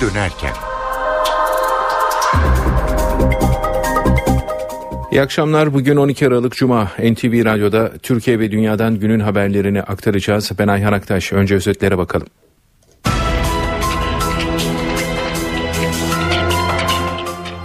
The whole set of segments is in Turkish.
dönerken. İyi akşamlar. Bugün 12 Aralık Cuma. NTV Radyo'da Türkiye ve Dünya'dan günün haberlerini aktaracağız. Ben Ayhan Aktaş. Önce özetlere bakalım.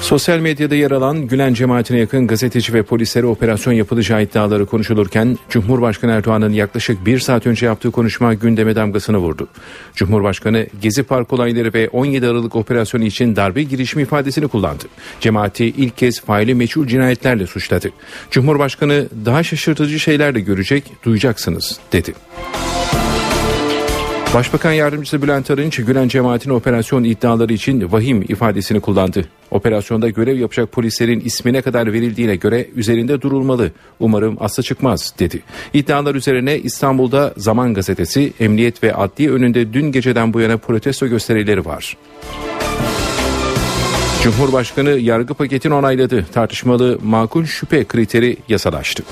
Sosyal medyada yer alan Gülen cemaatine yakın gazeteci ve polislere operasyon yapılacağı iddiaları konuşulurken Cumhurbaşkanı Erdoğan'ın yaklaşık bir saat önce yaptığı konuşma gündeme damgasını vurdu. Cumhurbaşkanı Gezi Park olayları ve 17 Aralık operasyonu için darbe girişimi ifadesini kullandı. Cemaati ilk kez faili meçhul cinayetlerle suçladı. Cumhurbaşkanı daha şaşırtıcı şeyler de görecek, duyacaksınız dedi. Başbakan Yardımcısı Bülent Arınç, Gülen cemaatin operasyon iddiaları için vahim ifadesini kullandı. Operasyonda görev yapacak polislerin ismine kadar verildiğine göre üzerinde durulmalı. Umarım asla çıkmaz dedi. İddialar üzerine İstanbul'da Zaman Gazetesi, emniyet ve adliye önünde dün geceden bu yana protesto gösterileri var. Cumhurbaşkanı yargı paketini onayladı. Tartışmalı makul şüphe kriteri yasalaştı.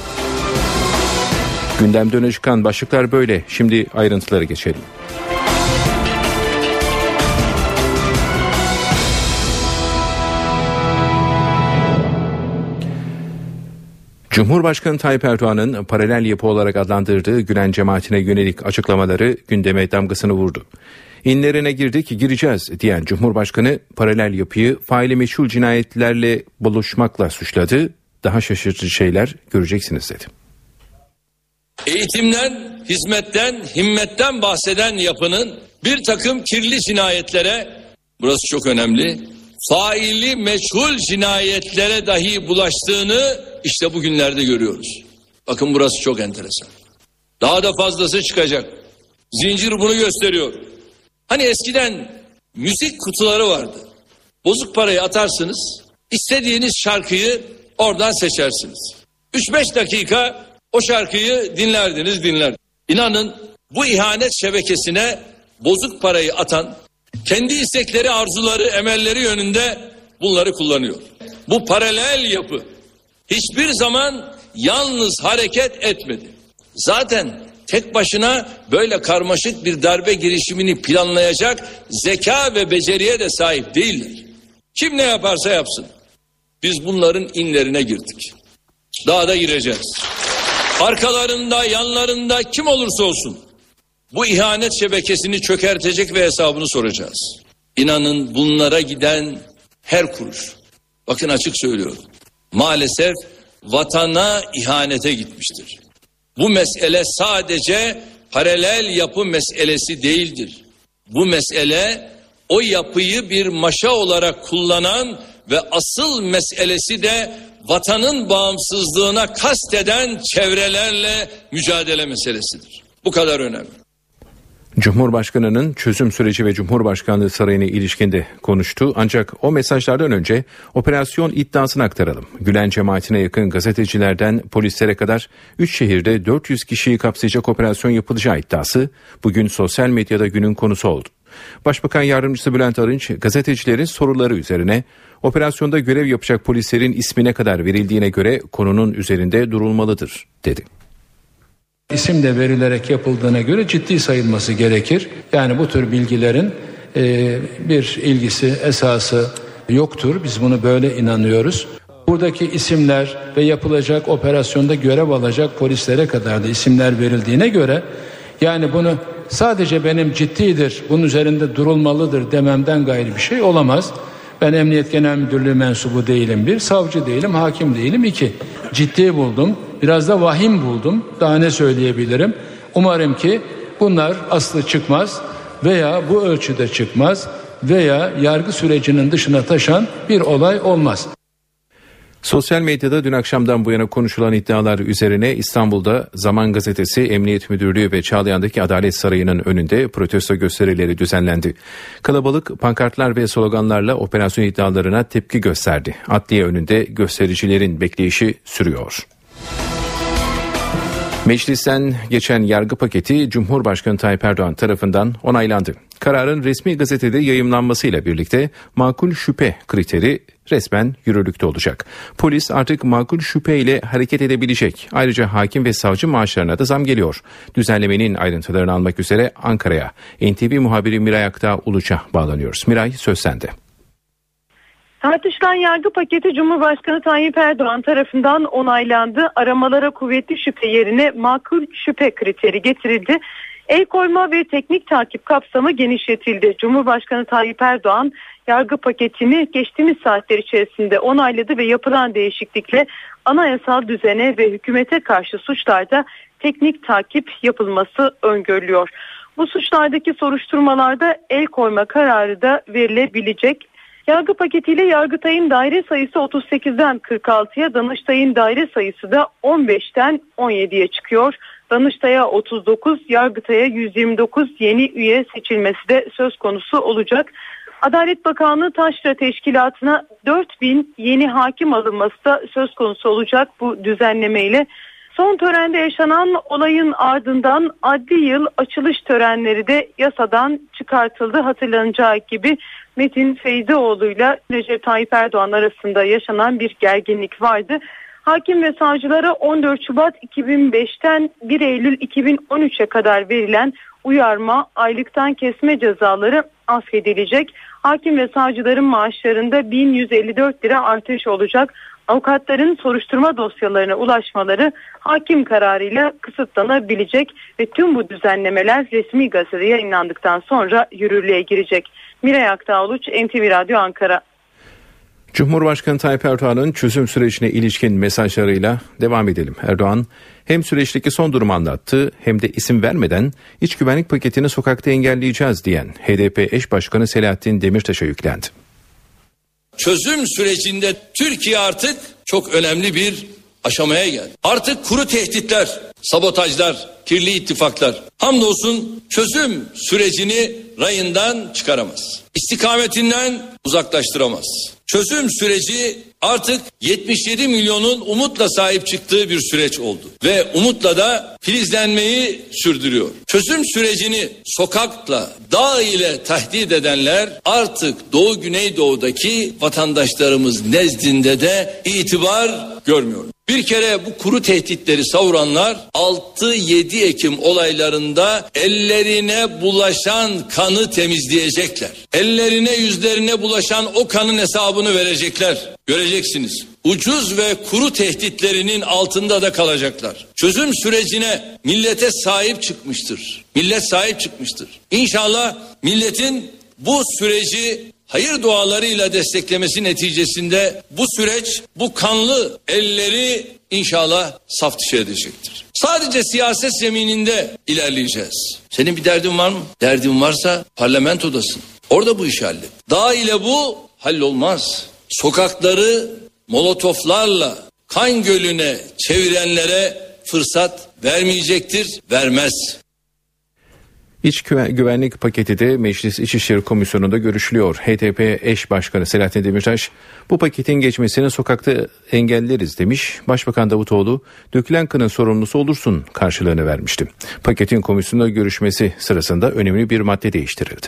Gündemde öne çıkan başlıklar böyle. Şimdi ayrıntılara geçelim. Cumhurbaşkanı Tayyip Erdoğan'ın paralel yapı olarak adlandırdığı Gülen cemaatine yönelik açıklamaları gündeme damgasını vurdu. İnlerine girdik gireceğiz diyen Cumhurbaşkanı paralel yapıyı faili meşhur cinayetlerle buluşmakla suçladı. Daha şaşırtıcı şeyler göreceksiniz dedi. Eğitimden, hizmetten, himmetten bahseden yapının bir takım kirli cinayetlere, burası çok önemli, faili meçhul cinayetlere dahi bulaştığını işte bugünlerde görüyoruz. Bakın burası çok enteresan. Daha da fazlası çıkacak. Zincir bunu gösteriyor. Hani eskiden müzik kutuları vardı. Bozuk parayı atarsınız, istediğiniz şarkıyı oradan seçersiniz. 3-5 dakika o şarkıyı dinlerdiniz dinler. İnanın bu ihanet şebekesine bozuk parayı atan kendi istekleri, arzuları, emelleri yönünde bunları kullanıyor. Bu paralel yapı hiçbir zaman yalnız hareket etmedi. Zaten tek başına böyle karmaşık bir darbe girişimini planlayacak zeka ve beceriye de sahip değiller. Kim ne yaparsa yapsın. Biz bunların inlerine girdik. Daha da gireceğiz. Arkalarında, yanlarında kim olursa olsun bu ihanet şebekesini çökertecek ve hesabını soracağız. İnanın bunlara giden her kuruş, bakın açık söylüyorum, maalesef vatana ihanete gitmiştir. Bu mesele sadece paralel yapı meselesi değildir. Bu mesele o yapıyı bir maşa olarak kullanan ve asıl meselesi de vatanın bağımsızlığına kasteden çevrelerle mücadele meselesidir. Bu kadar önemli. Cumhurbaşkanının çözüm süreci ve Cumhurbaşkanlığı sarayına ilişkinde konuştu. Ancak o mesajlardan önce operasyon iddiasını aktaralım. Gülen cemaatine yakın gazetecilerden polislere kadar 3 şehirde 400 kişiyi kapsayacak operasyon yapılacağı iddiası bugün sosyal medyada günün konusu oldu. Başbakan Yardımcısı Bülent Arınç gazetecilerin soruları üzerine operasyonda görev yapacak polislerin ismine kadar verildiğine göre konunun üzerinde durulmalıdır dedi. İsim de verilerek yapıldığına göre ciddi sayılması gerekir. Yani bu tür bilgilerin e, bir ilgisi, esası yoktur. Biz bunu böyle inanıyoruz. Buradaki isimler ve yapılacak operasyonda görev alacak polislere kadar da isimler verildiğine göre yani bunu sadece benim ciddidir, bunun üzerinde durulmalıdır dememden gayrı bir şey olamaz. Ben Emniyet Genel Müdürlüğü mensubu değilim bir, savcı değilim, hakim değilim iki. Ciddi buldum, biraz da vahim buldum. Daha ne söyleyebilirim? Umarım ki bunlar aslı çıkmaz veya bu ölçüde çıkmaz veya yargı sürecinin dışına taşan bir olay olmaz. Sosyal medyada dün akşamdan bu yana konuşulan iddialar üzerine İstanbul'da Zaman Gazetesi, Emniyet Müdürlüğü ve Çağlayan'daki Adalet Sarayı'nın önünde protesto gösterileri düzenlendi. Kalabalık pankartlar ve sloganlarla operasyon iddialarına tepki gösterdi. Adliye önünde göstericilerin bekleyişi sürüyor. Meclisten geçen yargı paketi Cumhurbaşkanı Tayyip Erdoğan tarafından onaylandı. Kararın resmi gazetede yayımlanmasıyla birlikte makul şüphe kriteri resmen yürürlükte olacak. Polis artık makul şüphe ile hareket edebilecek. Ayrıca hakim ve savcı maaşlarına da zam geliyor. Düzenlemenin ayrıntılarını almak üzere Ankara'ya NTV muhabiri Miray Aktağ Uluç'a bağlanıyoruz. Miray söz sende. Tartışılan yargı paketi Cumhurbaşkanı Tayyip Erdoğan tarafından onaylandı. Aramalara kuvvetli şüphe yerine makul şüphe kriteri getirildi. El koyma ve teknik takip kapsamı genişletildi. Cumhurbaşkanı Tayyip Erdoğan yargı paketini geçtiğimiz saatler içerisinde onayladı ve yapılan değişiklikle anayasal düzene ve hükümete karşı suçlarda teknik takip yapılması öngörülüyor. Bu suçlardaki soruşturmalarda el koyma kararı da verilebilecek. Yargı paketiyle Yargıtay'ın daire sayısı 38'den 46'ya, Danıştay'ın daire sayısı da 15'ten 17'ye çıkıyor. Danıştay'a 39, Yargıtay'a 129 yeni üye seçilmesi de söz konusu olacak. Adalet Bakanlığı Taşra Teşkilatı'na 4000 yeni hakim alınması da söz konusu olacak bu düzenlemeyle. Son törende yaşanan olayın ardından adli yıl açılış törenleri de yasadan çıkartıldı. Hatırlanacağı gibi Metin Feyzioğlu ile Recep Tayyip Erdoğan arasında yaşanan bir gerginlik vardı. Hakim ve savcılara 14 Şubat 2005'ten 1 Eylül 2013'e kadar verilen uyarma, aylıktan kesme cezaları affedilecek. Hakim ve savcıların maaşlarında 1154 lira artış olacak. Avukatların soruşturma dosyalarına ulaşmaları hakim kararıyla kısıtlanabilecek ve tüm bu düzenlemeler resmi gazetede yayınlandıktan sonra yürürlüğe girecek. Miray Aktağ NTV Radyo Ankara. Cumhurbaşkanı Tayyip Erdoğan'ın çözüm sürecine ilişkin mesajlarıyla devam edelim. Erdoğan hem süreçteki son durumu anlattı hem de isim vermeden iç güvenlik paketini sokakta engelleyeceğiz diyen HDP eş başkanı Selahattin Demirtaş'a yüklendi. Çözüm sürecinde Türkiye artık çok önemli bir aşamaya geldi. Artık kuru tehditler, sabotajlar, kirli ittifaklar hamdolsun çözüm sürecini rayından çıkaramaz. İstikametinden uzaklaştıramaz. Çözüm süreci artık 77 milyonun umutla sahip çıktığı bir süreç oldu ve umutla da filizlenmeyi sürdürüyor. Çözüm sürecini sokakla, dağ ile tahdit edenler artık Doğu Güneydoğu'daki vatandaşlarımız nezdinde de itibar görmüyor. Bir kere bu kuru tehditleri savuranlar 6-7 Ekim olaylarında ellerine bulaşan kanı temizleyecekler. Ellerine yüzlerine bulaşan o kanın hesabını verecekler. Göreceksiniz. Ucuz ve kuru tehditlerinin altında da kalacaklar. Çözüm sürecine millete sahip çıkmıştır. Millet sahip çıkmıştır. İnşallah milletin bu süreci hayır dualarıyla desteklemesi neticesinde bu süreç bu kanlı elleri inşallah saf dışı edecektir. Sadece siyaset zemininde ilerleyeceğiz. Senin bir derdin var mı? Derdin varsa parlamentodasın. Orada bu işi hallet. Dağ ile bu hallolmaz. Sokakları molotoflarla kan gölüne çevirenlere fırsat vermeyecektir, vermez. İç güvenlik paketi de Meclis İçişleri Komisyonu'nda görüşülüyor. HDP eş başkanı Selahattin Demirtaş bu paketin geçmesini sokakta engelleriz demiş. Başbakan Davutoğlu dökülen kanın sorumlusu olursun karşılığını vermişti. Paketin komisyonda görüşmesi sırasında önemli bir madde değiştirildi.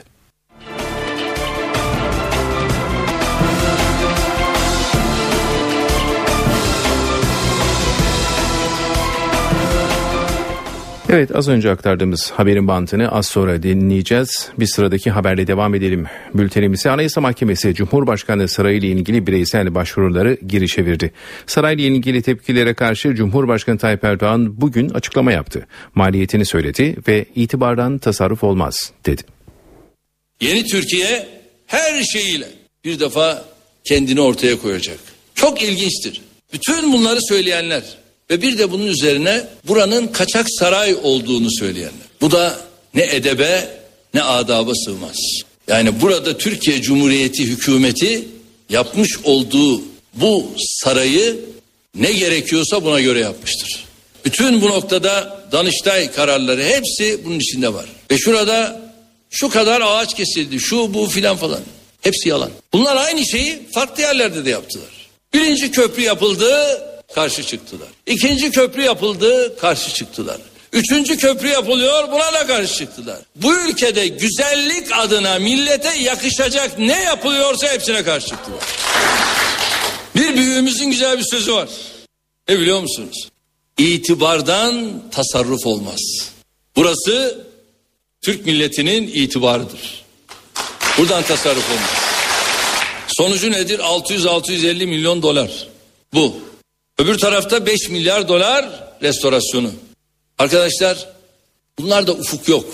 Evet az önce aktardığımız haberin bantını az sonra dinleyeceğiz. Bir sıradaki haberle devam edelim. Bültenimizi Anayasa Mahkemesi Cumhurbaşkanlığı Sarayı ile ilgili bireysel başvuruları geri çevirdi. Saray ile ilgili tepkilere karşı Cumhurbaşkanı Tayyip Erdoğan bugün açıklama yaptı. Maliyetini söyledi ve itibardan tasarruf olmaz dedi. Yeni Türkiye her şeyiyle bir defa kendini ortaya koyacak. Çok ilginçtir. Bütün bunları söyleyenler ve bir de bunun üzerine buranın kaçak saray olduğunu söyleyenler. Bu da ne edebe ne adaba sığmaz. Yani burada Türkiye Cumhuriyeti hükümeti yapmış olduğu bu sarayı ne gerekiyorsa buna göre yapmıştır. Bütün bu noktada Danıştay kararları hepsi bunun içinde var. Ve şurada şu kadar ağaç kesildi, şu bu filan falan. Hepsi yalan. Bunlar aynı şeyi farklı yerlerde de yaptılar. Birinci köprü yapıldı, karşı çıktılar. İkinci köprü yapıldı, karşı çıktılar. Üçüncü köprü yapılıyor buna da karşı çıktılar. Bu ülkede güzellik adına millete yakışacak ne yapılıyorsa hepsine karşı çıktılar. Bir büyüğümüzün güzel bir sözü var. Ne biliyor musunuz? İtibardan tasarruf olmaz. Burası Türk milletinin itibarıdır. Buradan tasarruf olmaz. Sonucu nedir? 600-650 milyon dolar. Bu. Öbür tarafta 5 milyar dolar restorasyonu. Arkadaşlar bunlar da ufuk yok.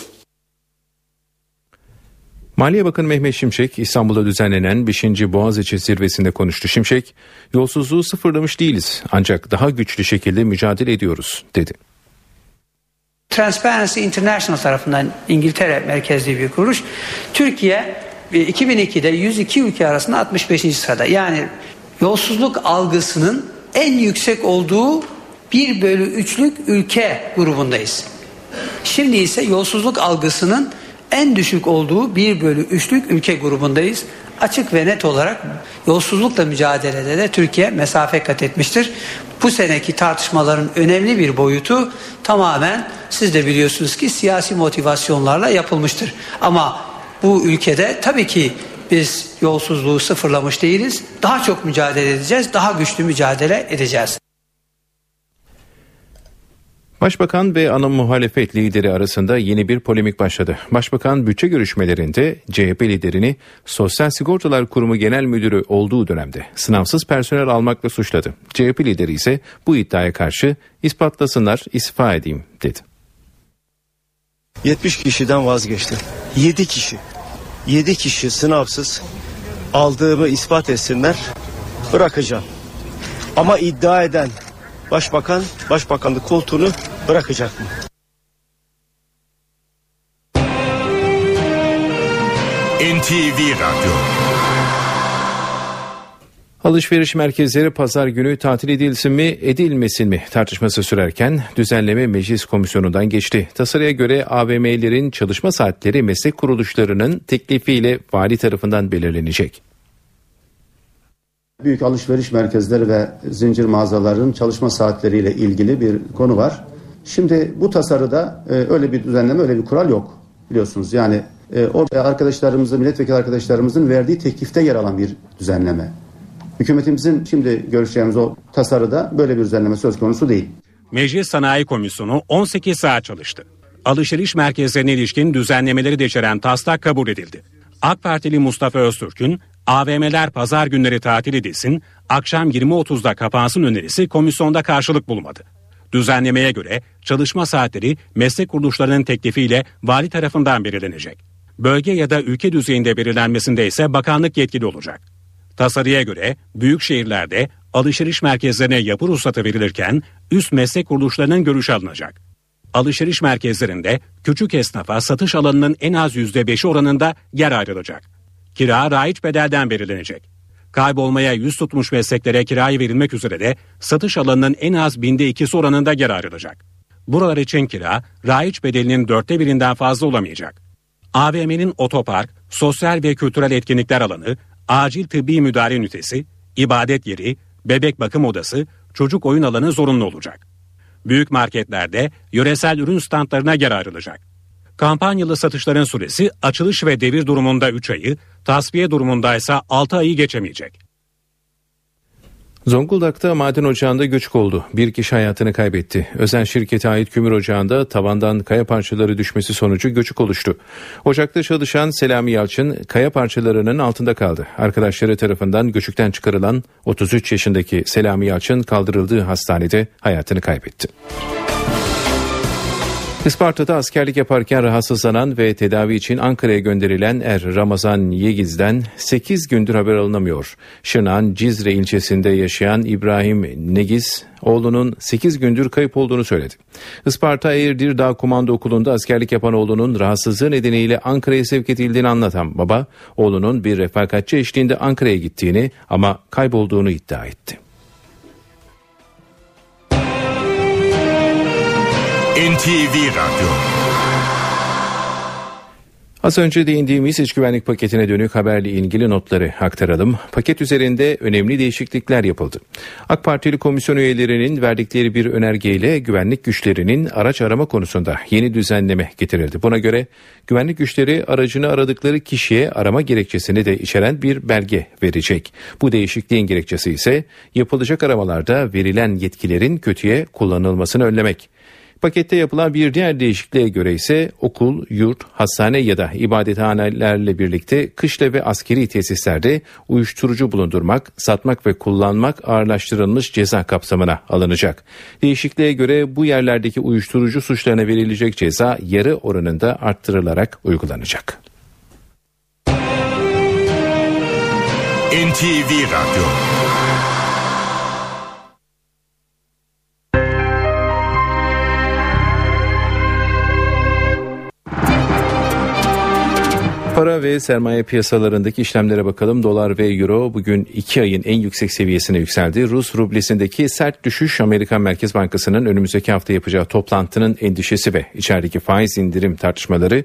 Maliye Bakanı Mehmet Şimşek İstanbul'da düzenlenen 5. Boğaziçi zirvesinde konuştu. Şimşek, yolsuzluğu sıfırlamış değiliz ancak daha güçlü şekilde mücadele ediyoruz dedi. Transparency International tarafından İngiltere merkezli bir kuruluş. Türkiye 2002'de 102 ülke arasında 65. sırada. Yani yolsuzluk algısının en yüksek olduğu 1 bölü 3'lük ülke grubundayız. Şimdi ise yolsuzluk algısının en düşük olduğu 1 bölü 3'lük ülke grubundayız. Açık ve net olarak yolsuzlukla mücadelede de Türkiye mesafe kat etmiştir. Bu seneki tartışmaların önemli bir boyutu tamamen siz de biliyorsunuz ki siyasi motivasyonlarla yapılmıştır. Ama bu ülkede tabii ki biz yolsuzluğu sıfırlamış değiliz. Daha çok mücadele edeceğiz, daha güçlü mücadele edeceğiz. Başbakan ve ana muhalefet lideri arasında yeni bir polemik başladı. Başbakan bütçe görüşmelerinde CHP liderini Sosyal Sigortalar Kurumu Genel Müdürü olduğu dönemde sınavsız personel almakla suçladı. CHP lideri ise bu iddiaya karşı ispatlasınlar istifa edeyim dedi. 70 kişiden vazgeçtim. 7 kişi. 7 kişi sınavsız aldığımı ispat etsinler bırakacağım. Ama iddia eden başbakan başbakanlık koltuğunu bırakacak mı? NTV Radyo Alışveriş merkezleri pazar günü tatil edilsin mi edilmesin mi tartışması sürerken düzenleme meclis komisyonundan geçti. Tasarıya göre AVM'lerin çalışma saatleri meslek kuruluşlarının teklifiyle vali tarafından belirlenecek. Büyük alışveriş merkezleri ve zincir mağazaların çalışma saatleriyle ilgili bir konu var. Şimdi bu tasarıda e, öyle bir düzenleme, öyle bir kural yok biliyorsunuz. Yani e, o arkadaşlarımızın, milletvekili arkadaşlarımızın verdiği teklifte yer alan bir düzenleme. Hükümetimizin şimdi görüşeceğimiz o tasarıda böyle bir düzenleme söz konusu değil. Meclis Sanayi Komisyonu 18 saat çalıştı. Alışveriş merkezlerine ilişkin düzenlemeleri de içeren taslak kabul edildi. AK Partili Mustafa Öztürk'ün AVM'ler pazar günleri tatil edilsin, akşam 20.30'da kapansın önerisi komisyonda karşılık bulmadı. Düzenlemeye göre çalışma saatleri meslek kuruluşlarının teklifiyle vali tarafından belirlenecek. Bölge ya da ülke düzeyinde belirlenmesinde ise bakanlık yetkili olacak. Tasarıya göre büyük şehirlerde alışveriş merkezlerine yapı ruhsatı verilirken üst meslek kuruluşlarının görüşü alınacak. Alışveriş merkezlerinde küçük esnafa satış alanının en az %5'i oranında yer ayrılacak. Kira raiç bedelden belirlenecek. Kaybolmaya yüz tutmuş mesleklere kiraya verilmek üzere de satış alanının en az binde ikisi oranında yer ayrılacak. Buralar için kira raiç bedelinin dörtte birinden fazla olamayacak. AVM'nin otopark, sosyal ve kültürel etkinlikler alanı, acil tıbbi müdahale ünitesi, ibadet yeri, bebek bakım odası, çocuk oyun alanı zorunlu olacak. Büyük marketlerde yöresel ürün standlarına yer ayrılacak. Kampanyalı satışların süresi açılış ve devir durumunda 3 ayı, tasfiye durumunda ise 6 ayı geçemeyecek. Zonguldak'ta maden ocağında göçük oldu. Bir kişi hayatını kaybetti. Özel şirkete ait kümür ocağında tavandan kaya parçaları düşmesi sonucu göçük oluştu. Ocakta çalışan Selami Yalçın kaya parçalarının altında kaldı. Arkadaşları tarafından göçükten çıkarılan 33 yaşındaki Selami Yalçın kaldırıldığı hastanede hayatını kaybetti. Isparta'da askerlik yaparken rahatsızlanan ve tedavi için Ankara'ya gönderilen Er Ramazan Yegiz'den 8 gündür haber alınamıyor. Şırnak'ın Cizre ilçesinde yaşayan İbrahim Negiz oğlunun 8 gündür kayıp olduğunu söyledi. Isparta Eğirdir Dağ Komando Okulu'nda askerlik yapan oğlunun rahatsızlığı nedeniyle Ankara'ya sevk edildiğini anlatan baba, oğlunun bir refakatçi eşliğinde Ankara'ya gittiğini ama kaybolduğunu iddia etti. NTV Radyo Az önce değindiğimiz iç güvenlik paketine dönük haberle ilgili notları aktaralım. Paket üzerinde önemli değişiklikler yapıldı. AK Partili komisyon üyelerinin verdikleri bir önergeyle güvenlik güçlerinin araç arama konusunda yeni düzenleme getirildi. Buna göre güvenlik güçleri aracını aradıkları kişiye arama gerekçesini de içeren bir belge verecek. Bu değişikliğin gerekçesi ise yapılacak aramalarda verilen yetkilerin kötüye kullanılmasını önlemek. Pakette yapılan bir diğer değişikliğe göre ise okul, yurt, hastane ya da ibadethanelerle birlikte kışla ve askeri tesislerde uyuşturucu bulundurmak, satmak ve kullanmak ağırlaştırılmış ceza kapsamına alınacak. Değişikliğe göre bu yerlerdeki uyuşturucu suçlarına verilecek ceza yarı oranında arttırılarak uygulanacak. NTV Radyo Para ve sermaye piyasalarındaki işlemlere bakalım. Dolar ve euro bugün 2 ayın en yüksek seviyesine yükseldi. Rus rublesindeki sert düşüş Amerikan Merkez Bankası'nın önümüzdeki hafta yapacağı toplantının endişesi ve içerideki faiz indirim tartışmaları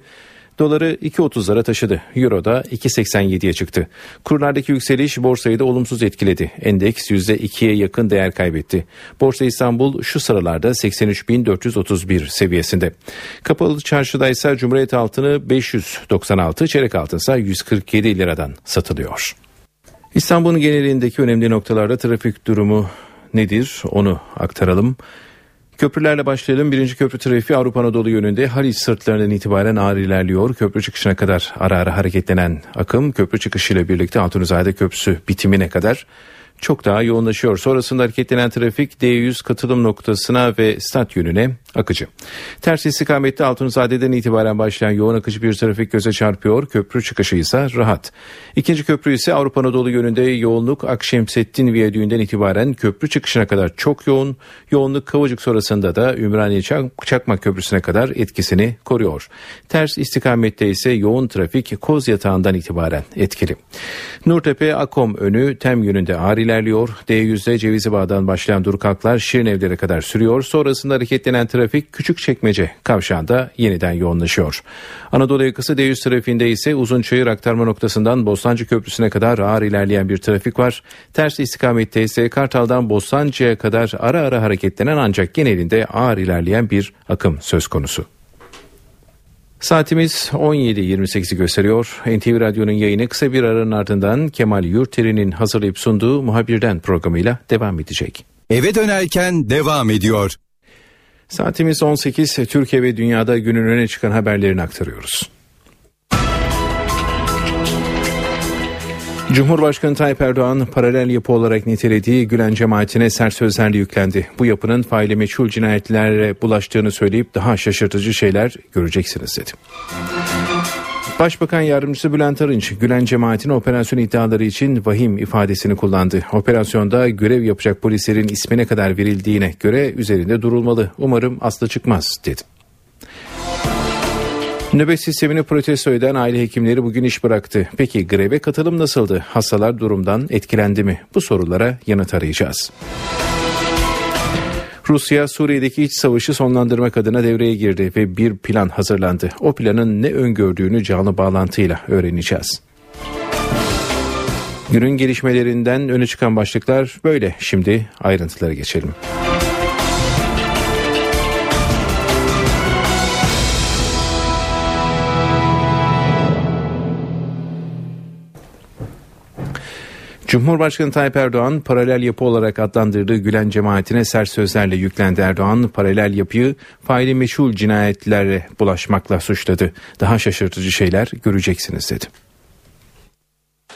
Doları 2.30'lara taşıdı. Euro da 2.87'ye çıktı. Kurlardaki yükseliş borsayı da olumsuz etkiledi. Endeks %2'ye yakın değer kaybetti. Borsa İstanbul şu sıralarda 83.431 seviyesinde. Kapalı çarşıda ise Cumhuriyet altını 596, çeyrek altın ise 147 liradan satılıyor. İstanbul'un genelindeki önemli noktalarda trafik durumu nedir onu aktaralım. Köprülerle başlayalım. Birinci köprü trafiği Avrupa Anadolu yönünde Haliç sırtlarından itibaren ağır ilerliyor. Köprü çıkışına kadar ara ara hareketlenen akım köprü çıkışıyla birlikte Altunizade Köprüsü bitimine kadar çok daha yoğunlaşıyor. Sonrasında hareketlenen trafik D100 katılım noktasına ve stat yönüne akıcı. Ters istikamette Altunzade'den itibaren başlayan yoğun akıcı bir trafik göze çarpıyor. Köprü çıkışı ise rahat. İkinci köprü ise Avrupa Anadolu yönünde yoğunluk Akşemsettin Viyadüğü'nden itibaren köprü çıkışına kadar çok yoğun. Yoğunluk Kavacık sonrasında da Ümraniye Çakmak Köprüsü'ne kadar etkisini koruyor. Ters istikamette ise yoğun trafik Koz Yatağı'ndan itibaren etkili. Nurtepe Akom önü Tem yönünde ağır ilerliyor. D100'de Cevizli Bağ'dan başlayan durkaklar Şirinevlere kadar sürüyor. Sonrasında hareketlenen trafik Küçükçekmece kavşağında yeniden yoğunlaşıyor. Anadolu yakası D100 trafiğinde ise Uzunçayır aktarma noktasından Bostancı Köprüsü'ne kadar ağır ilerleyen bir trafik var. Ters istikamette ise Kartal'dan Bostancı'ya kadar ara ara hareketlenen ancak genelinde ağır ilerleyen bir akım söz konusu. Saatimiz 17.28'i gösteriyor. NTV Radyo'nun yayını kısa bir aranın ardından Kemal Yurteri'nin hazırlayıp sunduğu Muhabirden programıyla devam edecek. Eve dönerken devam ediyor. Saatimiz 18. Türkiye ve dünyada günün öne çıkan haberlerini aktarıyoruz. Cumhurbaşkanı Tayyip Erdoğan paralel yapı olarak nitelediği Gülen cemaatine sert sözlerle yüklendi. Bu yapının faili meçhul cinayetlere bulaştığını söyleyip daha şaşırtıcı şeyler göreceksiniz dedi. Başbakan Yardımcısı Bülent Arınç, Gülen cemaatine operasyon iddiaları için vahim ifadesini kullandı. Operasyonda görev yapacak polislerin ismine kadar verildiğine göre üzerinde durulmalı. Umarım aslı çıkmaz dedi. Nöbet sistemini protesto eden aile hekimleri bugün iş bıraktı. Peki greve katılım nasıldı? Hastalar durumdan etkilendi mi? Bu sorulara yanıt arayacağız. Rusya Suriye'deki iç savaşı sonlandırmak adına devreye girdi ve bir plan hazırlandı. O planın ne öngördüğünü canlı bağlantıyla öğreneceğiz. Günün gelişmelerinden öne çıkan başlıklar böyle. Şimdi ayrıntılara geçelim. Cumhurbaşkanı Tayyip Erdoğan paralel yapı olarak adlandırdığı Gülen cemaatine sert sözlerle yüklendi. Erdoğan paralel yapıyı faili meşhul cinayetlere bulaşmakla suçladı. Daha şaşırtıcı şeyler göreceksiniz dedi.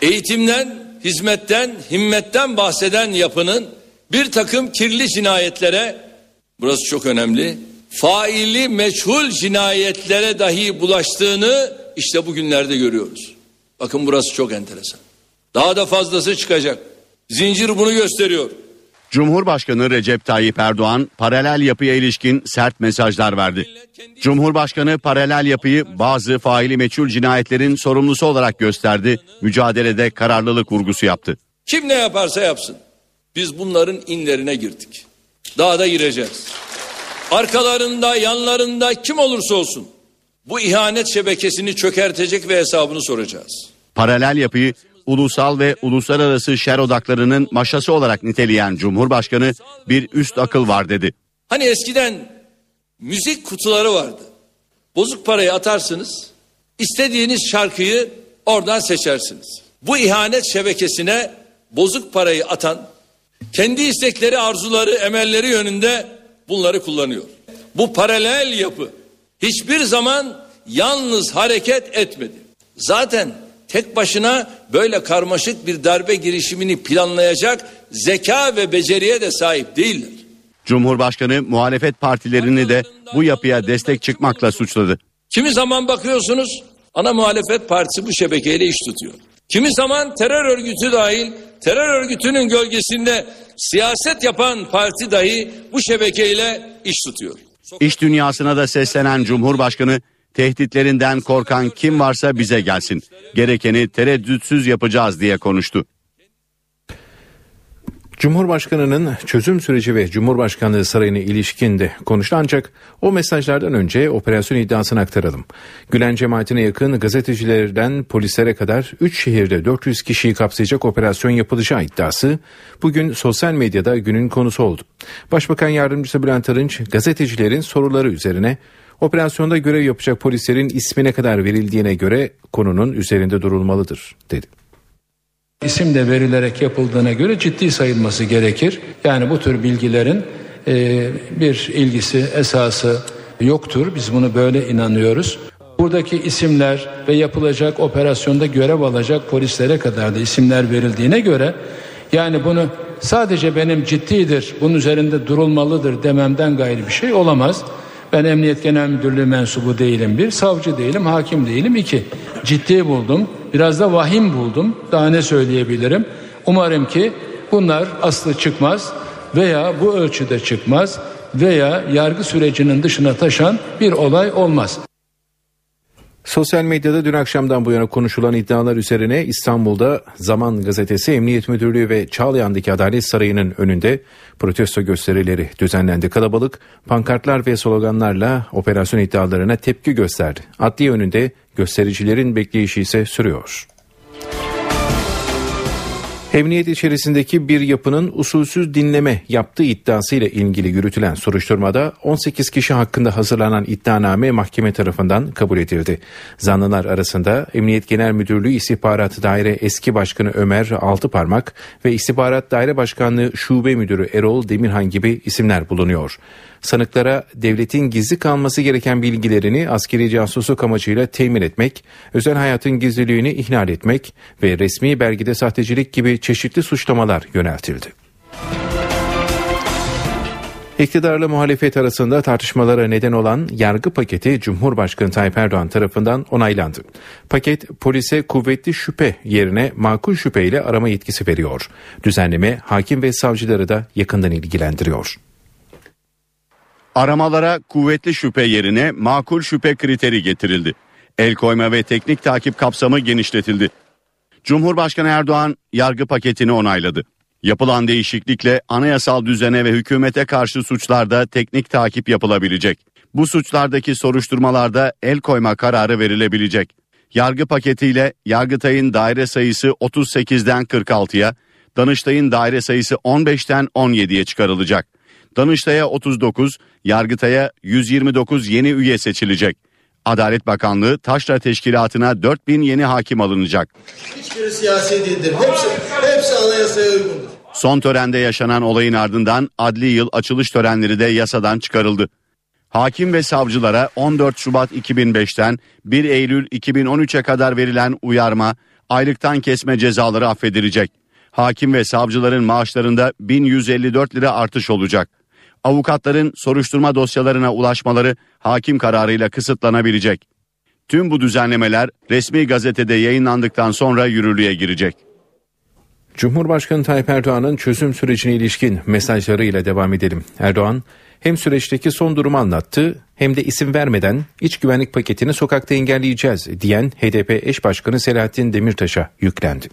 Eğitimden, hizmetten, himmetten bahseden yapının bir takım kirli cinayetlere, burası çok önemli, faili meçhul cinayetlere dahi bulaştığını işte bugünlerde görüyoruz. Bakın burası çok enteresan. Daha da fazlası çıkacak. Zincir bunu gösteriyor. Cumhurbaşkanı Recep Tayyip Erdoğan paralel yapıya ilişkin sert mesajlar verdi. Cumhurbaşkanı paralel yapıyı bazı faili meçhul cinayetlerin sorumlusu olarak gösterdi. Mücadelede kararlılık vurgusu yaptı. Kim ne yaparsa yapsın. Biz bunların inlerine girdik. Daha da gireceğiz. Arkalarında, yanlarında kim olursa olsun Bu ihanet şebekesini çökertecek ve hesabını soracağız. Paralel yapıyı ulusal ve uluslararası şer odaklarının maşası olarak niteleyen Cumhurbaşkanı bir üst akıl var dedi. Hani eskiden müzik kutuları vardı. Bozuk parayı atarsınız, istediğiniz şarkıyı oradan seçersiniz. Bu ihanet şebekesine bozuk parayı atan, kendi istekleri, arzuları, emelleri yönünde bunları kullanıyor. Bu paralel yapı hiçbir zaman yalnız hareket etmedi. Zaten tek başına böyle karmaşık bir darbe girişimini planlayacak zeka ve beceriye de sahip değiller. Cumhurbaşkanı muhalefet partilerini de bu yapıya destek çıkmakla suçladı. Kimi zaman bakıyorsunuz ana muhalefet partisi bu şebekeyle iş tutuyor. Kimi zaman terör örgütü dahil terör örgütünün gölgesinde siyaset yapan parti dahi bu şebekeyle iş tutuyor. İş dünyasına da seslenen Cumhurbaşkanı tehditlerinden korkan kim varsa bize gelsin. Gerekeni tereddütsüz yapacağız diye konuştu. Cumhurbaşkanının çözüm süreci ve Cumhurbaşkanlığı sarayına ilişkin de konuştu ancak o mesajlardan önce operasyon iddiasını aktaralım. Gülen cemaatine yakın gazetecilerden polislere kadar 3 şehirde 400 kişiyi kapsayacak operasyon yapılacağı iddiası bugün sosyal medyada günün konusu oldu. Başbakan Yardımcısı Bülent Arınç gazetecilerin soruları üzerine operasyonda görev yapacak polislerin ismine kadar verildiğine göre konunun üzerinde durulmalıdır dedi. İsim de verilerek yapıldığına göre ciddi sayılması gerekir. Yani bu tür bilgilerin e, bir ilgisi, esası yoktur. Biz bunu böyle inanıyoruz. Buradaki isimler ve yapılacak operasyonda görev alacak polislere kadar da isimler verildiğine göre yani bunu sadece benim ciddidir, bunun üzerinde durulmalıdır dememden gayrı bir şey olamaz. Ben Emniyet Genel Müdürlüğü mensubu değilim bir, savcı değilim, hakim değilim iki. Ciddi buldum, biraz da vahim buldum. Daha ne söyleyebilirim? Umarım ki bunlar aslı çıkmaz veya bu ölçüde çıkmaz veya yargı sürecinin dışına taşan bir olay olmaz. Sosyal medyada dün akşamdan bu yana konuşulan iddialar üzerine İstanbul'da Zaman Gazetesi Emniyet Müdürlüğü ve Çağlayan'daki Adalet Sarayı'nın önünde protesto gösterileri düzenlendi. Kalabalık pankartlar ve sloganlarla operasyon iddialarına tepki gösterdi. Adliye önünde göstericilerin bekleyişi ise sürüyor. Emniyet içerisindeki bir yapının usulsüz dinleme yaptığı iddiasıyla ilgili yürütülen soruşturmada 18 kişi hakkında hazırlanan iddianame mahkeme tarafından kabul edildi. Zanlılar arasında Emniyet Genel Müdürlüğü İstihbarat Daire Eski Başkanı Ömer Altıparmak ve İstihbarat Daire Başkanlığı Şube Müdürü Erol Demirhan gibi isimler bulunuyor sanıklara devletin gizli kalması gereken bilgilerini askeri casusluk amacıyla temin etmek, özel hayatın gizliliğini ihlal etmek ve resmi belgede sahtecilik gibi çeşitli suçlamalar yöneltildi. İktidarla muhalefet arasında tartışmalara neden olan yargı paketi Cumhurbaşkanı Tayyip Erdoğan tarafından onaylandı. Paket polise kuvvetli şüphe yerine makul şüphe ile arama yetkisi veriyor. Düzenleme hakim ve savcıları da yakından ilgilendiriyor. Aramalara kuvvetli şüphe yerine makul şüphe kriteri getirildi. El koyma ve teknik takip kapsamı genişletildi. Cumhurbaşkanı Erdoğan yargı paketini onayladı. Yapılan değişiklikle anayasal düzene ve hükümete karşı suçlarda teknik takip yapılabilecek. Bu suçlardaki soruşturmalarda el koyma kararı verilebilecek. Yargı paketiyle Yargıtay'ın daire sayısı 38'den 46'ya, Danıştay'ın daire sayısı 15'ten 17'ye çıkarılacak. Danıştay'a 39, Yargıtay'a 129 yeni üye seçilecek. Adalet Bakanlığı Taşra Teşkilatı'na 4000 yeni hakim alınacak. Hiçbiri siyasi değildir. Hepsi, hepsi anayasaya uygundur. Son törende yaşanan olayın ardından adli yıl açılış törenleri de yasadan çıkarıldı. Hakim ve savcılara 14 Şubat 2005'ten 1 Eylül 2013'e kadar verilen uyarma, aylıktan kesme cezaları affedilecek. Hakim ve savcıların maaşlarında 1154 lira artış olacak avukatların soruşturma dosyalarına ulaşmaları hakim kararıyla kısıtlanabilecek. Tüm bu düzenlemeler resmi gazetede yayınlandıktan sonra yürürlüğe girecek. Cumhurbaşkanı Tayyip Erdoğan'ın çözüm sürecine ilişkin mesajlarıyla devam edelim. Erdoğan hem süreçteki son durumu anlattı hem de isim vermeden iç güvenlik paketini sokakta engelleyeceğiz diyen HDP eş başkanı Selahattin Demirtaş'a yüklendi.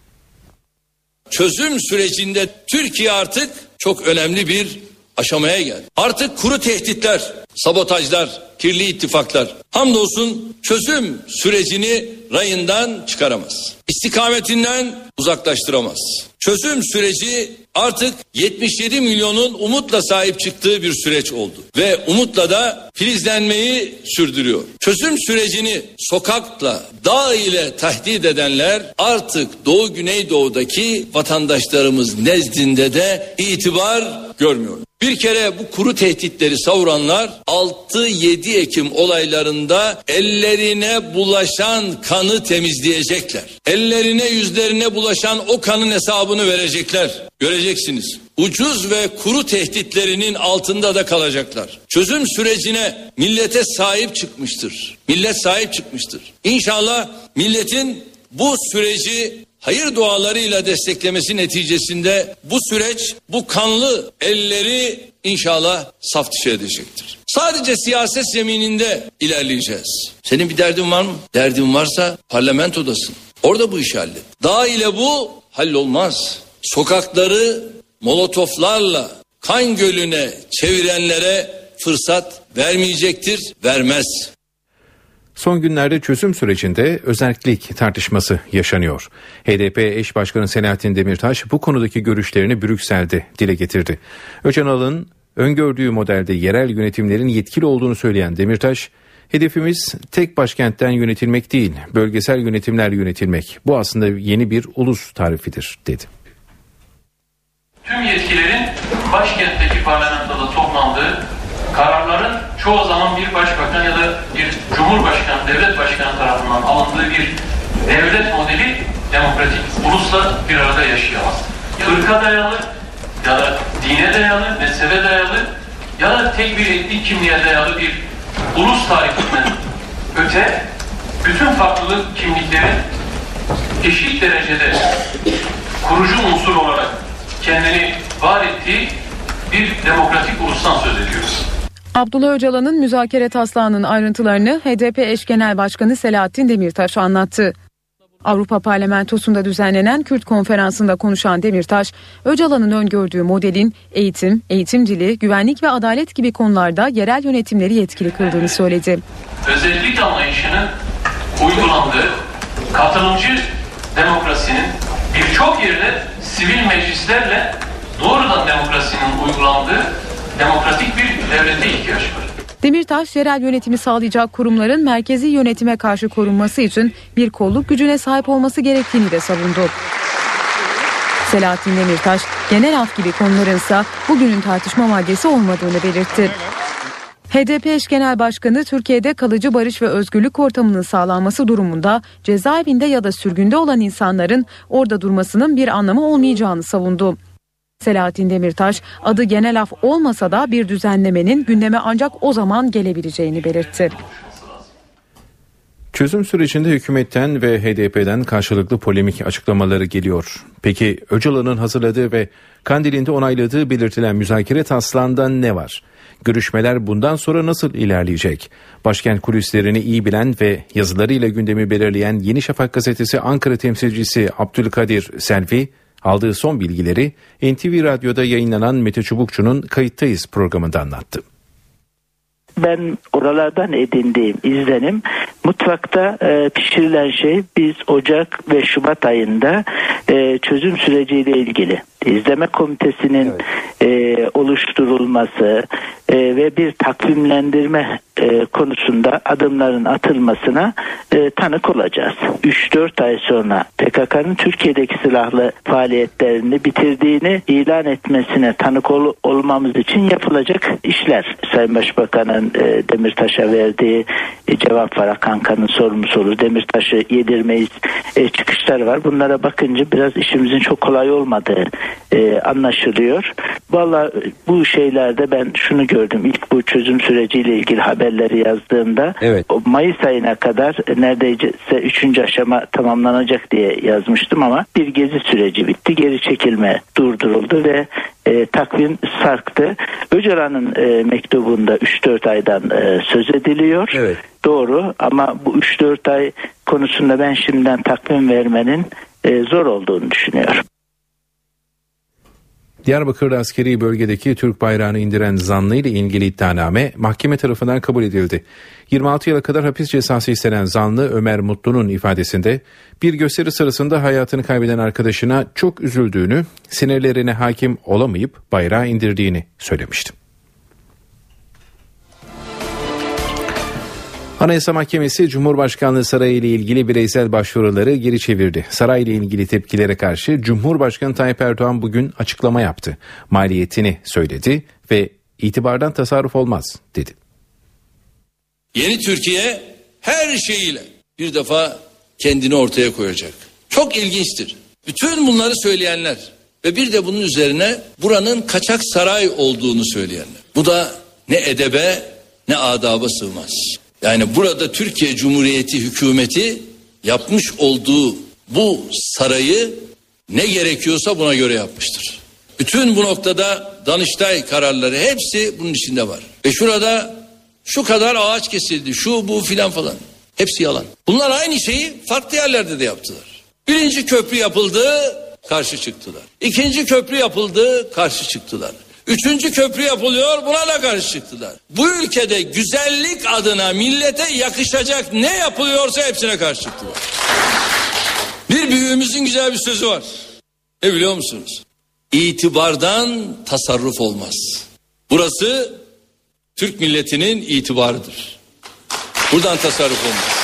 Çözüm sürecinde Türkiye artık çok önemli bir aşamaya geldi. Artık kuru tehditler, sabotajlar, kirli ittifaklar hamdolsun çözüm sürecini rayından çıkaramaz. İstikametinden uzaklaştıramaz. Çözüm süreci artık 77 milyonun umutla sahip çıktığı bir süreç oldu ve umutla da filizlenmeyi sürdürüyor. Çözüm sürecini sokakla, dağ ile tahdit edenler artık Doğu Güneydoğu'daki vatandaşlarımız nezdinde de itibar görmüyor. Bir kere bu kuru tehditleri savuranlar 6-7 Ekim olaylarında ellerine bulaşan kanı temizleyecekler. Ellerine yüzlerine bulaşan o kanın hesabını verecekler. Göreceksiniz. Ucuz ve kuru tehditlerinin altında da kalacaklar. Çözüm sürecine millete sahip çıkmıştır. Millet sahip çıkmıştır. İnşallah milletin bu süreci hayır dualarıyla desteklemesi neticesinde bu süreç bu kanlı elleri inşallah saf dışı edecektir. Sadece siyaset zemininde ilerleyeceğiz. Senin bir derdin var mı? Derdin varsa parlamentodasın. Orada bu işi hallet. Dağ ile bu hallolmaz. Sokakları molotoflarla kan gölüne çevirenlere fırsat vermeyecektir, vermez. Son günlerde çözüm sürecinde özellik tartışması yaşanıyor. HDP eş başkanı Selahattin Demirtaş bu konudaki görüşlerini Brüksel'de dile getirdi. Öcalan'ın öngördüğü modelde yerel yönetimlerin yetkili olduğunu söyleyen Demirtaş, hedefimiz tek başkentten yönetilmek değil, bölgesel yönetimler yönetilmek. Bu aslında yeni bir ulus tarifidir dedi. Tüm yetkilerin başkentteki parlamentoda toplandığı kararların çoğu zaman bir başbakan ya da bir cumhurbaşkanı, devlet başkanı tarafından alındığı bir devlet modeli demokratik ulusla bir arada yaşayamaz. Irka dayalı ya da dine dayalı, mezhebe dayalı ya da tek bir etnik kimliğe dayalı bir ulus tarifinden öte bütün farklılık kimliklerin eşit derecede kurucu unsur olarak kendini var ettiği bir demokratik ulustan söz ediyoruz. Abdullah Öcalan'ın müzakere taslağının ayrıntılarını HDP eş genel başkanı Selahattin Demirtaş anlattı. Avrupa Parlamentosu'nda düzenlenen Kürt konferansında konuşan Demirtaş, Öcalan'ın öngördüğü modelin eğitim, eğitim dili, güvenlik ve adalet gibi konularda yerel yönetimleri yetkili kıldığını söyledi. Özellik anlayışının uygulandığı katılımcı demokrasinin birçok yerde sivil meclislerle doğrudan demokrasinin uygulandığı demokratik bir devlete ihtiyaç var. Demirtaş, yerel yönetimi sağlayacak kurumların merkezi yönetime karşı korunması için bir kolluk gücüne sahip olması gerektiğini de savundu. Selahattin Demirtaş, genel af gibi konuların bugünün tartışma maddesi olmadığını belirtti. HDP eş genel başkanı Türkiye'de kalıcı barış ve özgürlük ortamının sağlanması durumunda cezaevinde ya da sürgünde olan insanların orada durmasının bir anlamı olmayacağını savundu. Selahattin Demirtaş adı genel af olmasa da bir düzenlemenin gündeme ancak o zaman gelebileceğini belirtti. Çözüm sürecinde hükümetten ve HDP'den karşılıklı polemik açıklamaları geliyor. Peki Öcalan'ın hazırladığı ve Kandil'inde onayladığı belirtilen müzakere taslağında ne var? Görüşmeler bundan sonra nasıl ilerleyecek? Başkent kulislerini iyi bilen ve yazılarıyla gündemi belirleyen Yeni Şafak gazetesi Ankara temsilcisi Abdülkadir Selvi aldığı son bilgileri NTV Radyo'da yayınlanan Mete Çubukçu'nun Kayıttayız programında anlattı ben oralardan edindiğim izlenim mutfakta e, pişirilen şey biz Ocak ve Şubat ayında e, çözüm süreciyle ilgili izleme komitesinin evet. e, oluşturulması e, ve bir takvimlendirme e, konusunda adımların atılmasına e, tanık olacağız. 3-4 ay sonra PKK'nın Türkiye'deki silahlı faaliyetlerini bitirdiğini ilan etmesine tanık ol, olmamız için yapılacak işler. Sayın Başbakan'ın e, Demirtaş'a verdiği e, cevap var. Akanka'nın sorumlu soru. Demirtaş'ı yedirmeyiz e, çıkışları var. Bunlara bakınca biraz işimizin çok kolay olmadığı e, anlaşılıyor. Valla bu şeylerde ben şunu gördüm. İlk bu çözüm süreciyle ilgili haberleri yazdığımda evet. Mayıs ayına kadar neredeyse üçüncü aşama tamamlanacak diye yazmıştım ama bir gezi süreci bitti. Geri çekilme durduruldu ve e, takvim sarktı. Öcalan'ın e, mektubunda 3-4 aydan e, söz ediliyor. Evet. Doğru ama bu 3-4 ay konusunda ben şimdiden takvim vermenin e, zor olduğunu düşünüyorum. Diyarbakır askeri bölgedeki Türk bayrağını indiren zanlı ile ilgili iddianame mahkeme tarafından kabul edildi. 26 yıla kadar hapis cezası istenen zanlı Ömer Mutlu'nun ifadesinde bir gösteri sırasında hayatını kaybeden arkadaşına çok üzüldüğünü, sinirlerine hakim olamayıp bayrağı indirdiğini söylemişti. Anayasa Mahkemesi Cumhurbaşkanlığı Sarayı ile ilgili bireysel başvuruları geri çevirdi. Saray ile ilgili tepkilere karşı Cumhurbaşkanı Tayyip Erdoğan bugün açıklama yaptı. Maliyetini söyledi ve itibardan tasarruf olmaz dedi. Yeni Türkiye her şeyiyle bir defa kendini ortaya koyacak. Çok ilginçtir. Bütün bunları söyleyenler ve bir de bunun üzerine buranın kaçak saray olduğunu söyleyenler. Bu da ne edebe ne adaba sığmaz. Yani burada Türkiye Cumhuriyeti hükümeti yapmış olduğu bu sarayı ne gerekiyorsa buna göre yapmıştır. Bütün bu noktada Danıştay kararları hepsi bunun içinde var. Ve şurada şu kadar ağaç kesildi, şu bu filan falan. Hepsi yalan. Bunlar aynı şeyi farklı yerlerde de yaptılar. Birinci köprü yapıldı, karşı çıktılar. İkinci köprü yapıldı, karşı çıktılar. Üçüncü köprü yapılıyor buna da karşı çıktılar. Bu ülkede güzellik adına millete yakışacak ne yapılıyorsa hepsine karşı çıktılar. Bir büyüğümüzün güzel bir sözü var. Ne biliyor musunuz? İtibardan tasarruf olmaz. Burası Türk milletinin itibarıdır. Buradan tasarruf olmaz.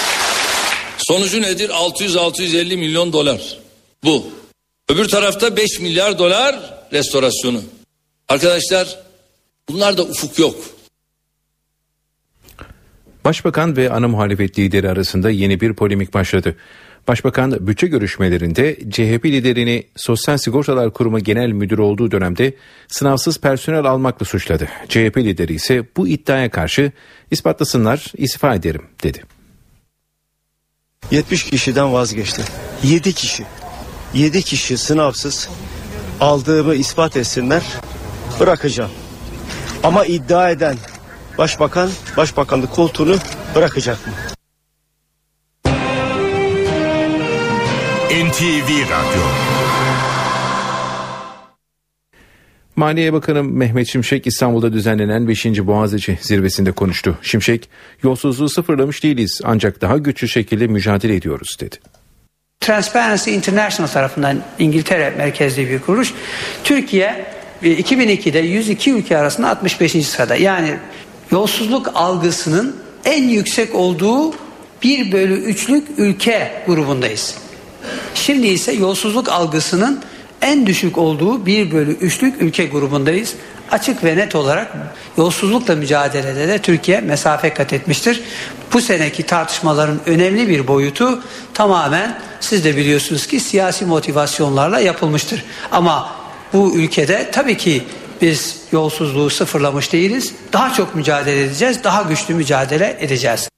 Sonucu nedir? 600-650 milyon dolar. Bu. Öbür tarafta 5 milyar dolar restorasyonu. Arkadaşlar bunlar da ufuk yok. Başbakan ve ana muhalefet lideri arasında yeni bir polemik başladı. Başbakan bütçe görüşmelerinde CHP liderini Sosyal Sigortalar Kurumu Genel Müdürü olduğu dönemde sınavsız personel almakla suçladı. CHP lideri ise bu iddiaya karşı ispatlasınlar istifa ederim dedi. 70 kişiden vazgeçti. 7 kişi. 7 kişi sınavsız aldığımı ispat etsinler bırakacağım. Ama iddia eden başbakan başbakanlık koltuğunu bırakacak mı? NTV Radyo Maliye Bakanı Mehmet Şimşek İstanbul'da düzenlenen 5. Boğaziçi zirvesinde konuştu. Şimşek, yolsuzluğu sıfırlamış değiliz ancak daha güçlü şekilde mücadele ediyoruz dedi. Transparency International tarafından İngiltere merkezli bir kuruluş. Türkiye 2002'de 102 ülke arasında 65. sırada. Yani yolsuzluk algısının en yüksek olduğu 1 bölü 3'lük ülke grubundayız. Şimdi ise yolsuzluk algısının en düşük olduğu 1 bölü 3'lük ülke grubundayız. Açık ve net olarak yolsuzlukla mücadelede de Türkiye mesafe kat etmiştir. Bu seneki tartışmaların önemli bir boyutu tamamen siz de biliyorsunuz ki siyasi motivasyonlarla yapılmıştır. Ama bu ülkede tabii ki biz yolsuzluğu sıfırlamış değiliz. Daha çok mücadele edeceğiz, daha güçlü mücadele edeceğiz.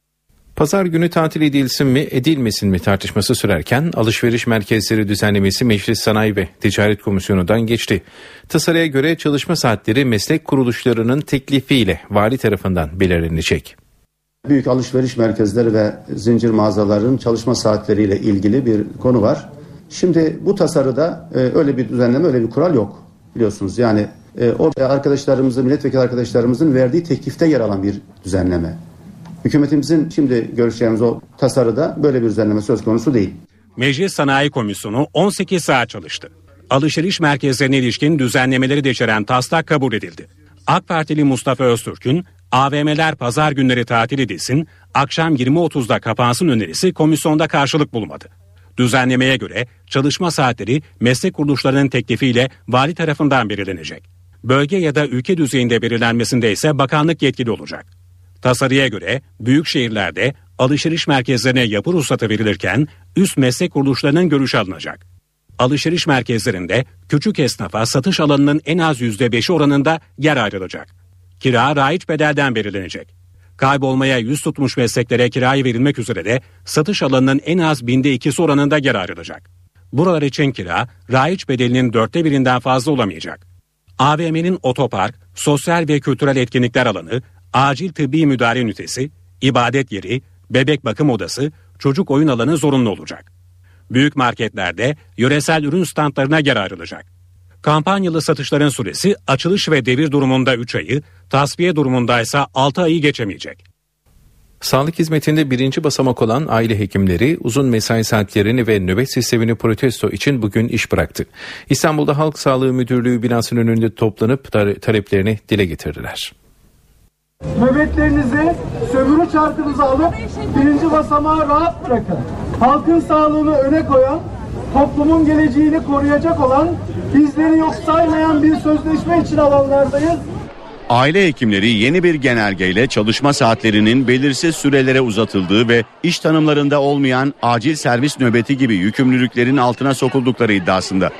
Pazar günü tatil edilsin mi edilmesin mi tartışması sürerken alışveriş merkezleri düzenlemesi Meclis Sanayi ve Ticaret Komisyonu'ndan geçti. Tasarıya göre çalışma saatleri meslek kuruluşlarının teklifiyle vali tarafından belirlenecek. Büyük alışveriş merkezleri ve zincir mağazaların çalışma saatleriyle ilgili bir konu var. Şimdi bu tasarıda e, öyle bir düzenleme, öyle bir kural yok biliyorsunuz. Yani e, o arkadaşlarımızın, milletvekili arkadaşlarımızın verdiği teklifte yer alan bir düzenleme. Hükümetimizin şimdi görüşeceğimiz o tasarıda böyle bir düzenleme söz konusu değil. Meclis Sanayi Komisyonu 18 saat çalıştı. Alışveriş merkezlerine ilişkin düzenlemeleri de içeren taslak kabul edildi. AK Partili Mustafa Öztürk'ün AVM'ler pazar günleri tatil edilsin, akşam 20.30'da kapansın önerisi komisyonda karşılık bulmadı. Düzenlemeye göre çalışma saatleri meslek kuruluşlarının teklifiyle vali tarafından belirlenecek. Bölge ya da ülke düzeyinde belirlenmesinde ise bakanlık yetkili olacak. Tasarıya göre büyük şehirlerde alışveriş merkezlerine yapı ruhsatı verilirken üst meslek kuruluşlarının görüşü alınacak. Alışveriş merkezlerinde küçük esnafa satış alanının en az %5'i oranında yer ayrılacak. Kira raiç bedelden belirlenecek. Kaybolmaya yüz tutmuş mesleklere kiraya verilmek üzere de satış alanının en az binde ikisi oranında yer ayrılacak. Buralar için kira, raiç bedelinin dörtte birinden fazla olamayacak. AVM'nin otopark, sosyal ve kültürel etkinlikler alanı, acil tıbbi müdahale ünitesi, ibadet yeri, bebek bakım odası, çocuk oyun alanı zorunlu olacak. Büyük marketlerde yöresel ürün standlarına yer ayrılacak. Kampanyalı satışların süresi açılış ve devir durumunda 3 ayı, tasfiye durumunda ise 6 ayı geçemeyecek. Sağlık hizmetinde birinci basamak olan aile hekimleri uzun mesai saatlerini ve nöbet sistemini protesto için bugün iş bıraktı. İstanbul'da Halk Sağlığı Müdürlüğü binasının önünde toplanıp taleplerini dile getirdiler. Nöbetlerinizi, sömürü çarkınızı alıp birinci basamağı rahat bırakın. Halkın sağlığını öne koyan, toplumun geleceğini koruyacak olan, bizleri yok saymayan bir sözleşme için alanlardayız. Aile hekimleri yeni bir genelgeyle çalışma saatlerinin belirsiz sürelere uzatıldığı ve iş tanımlarında olmayan acil servis nöbeti gibi yükümlülüklerin altına sokuldukları iddiasında.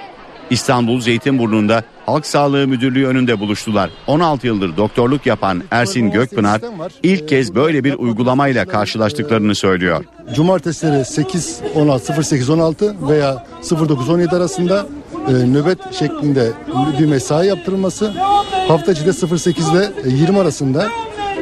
İstanbul Zeytinburnu'nda Halk Sağlığı Müdürlüğü önünde buluştular. 16 yıldır doktorluk yapan Ersin Gökpınar ilk kez böyle bir uygulamayla karşılaştıklarını söylüyor. Cumartesileri 8 16 08 16 veya 09 17 arasında e, nöbet şeklinde bir mesai yaptırılması, hafta içi de 08 ile 20 arasında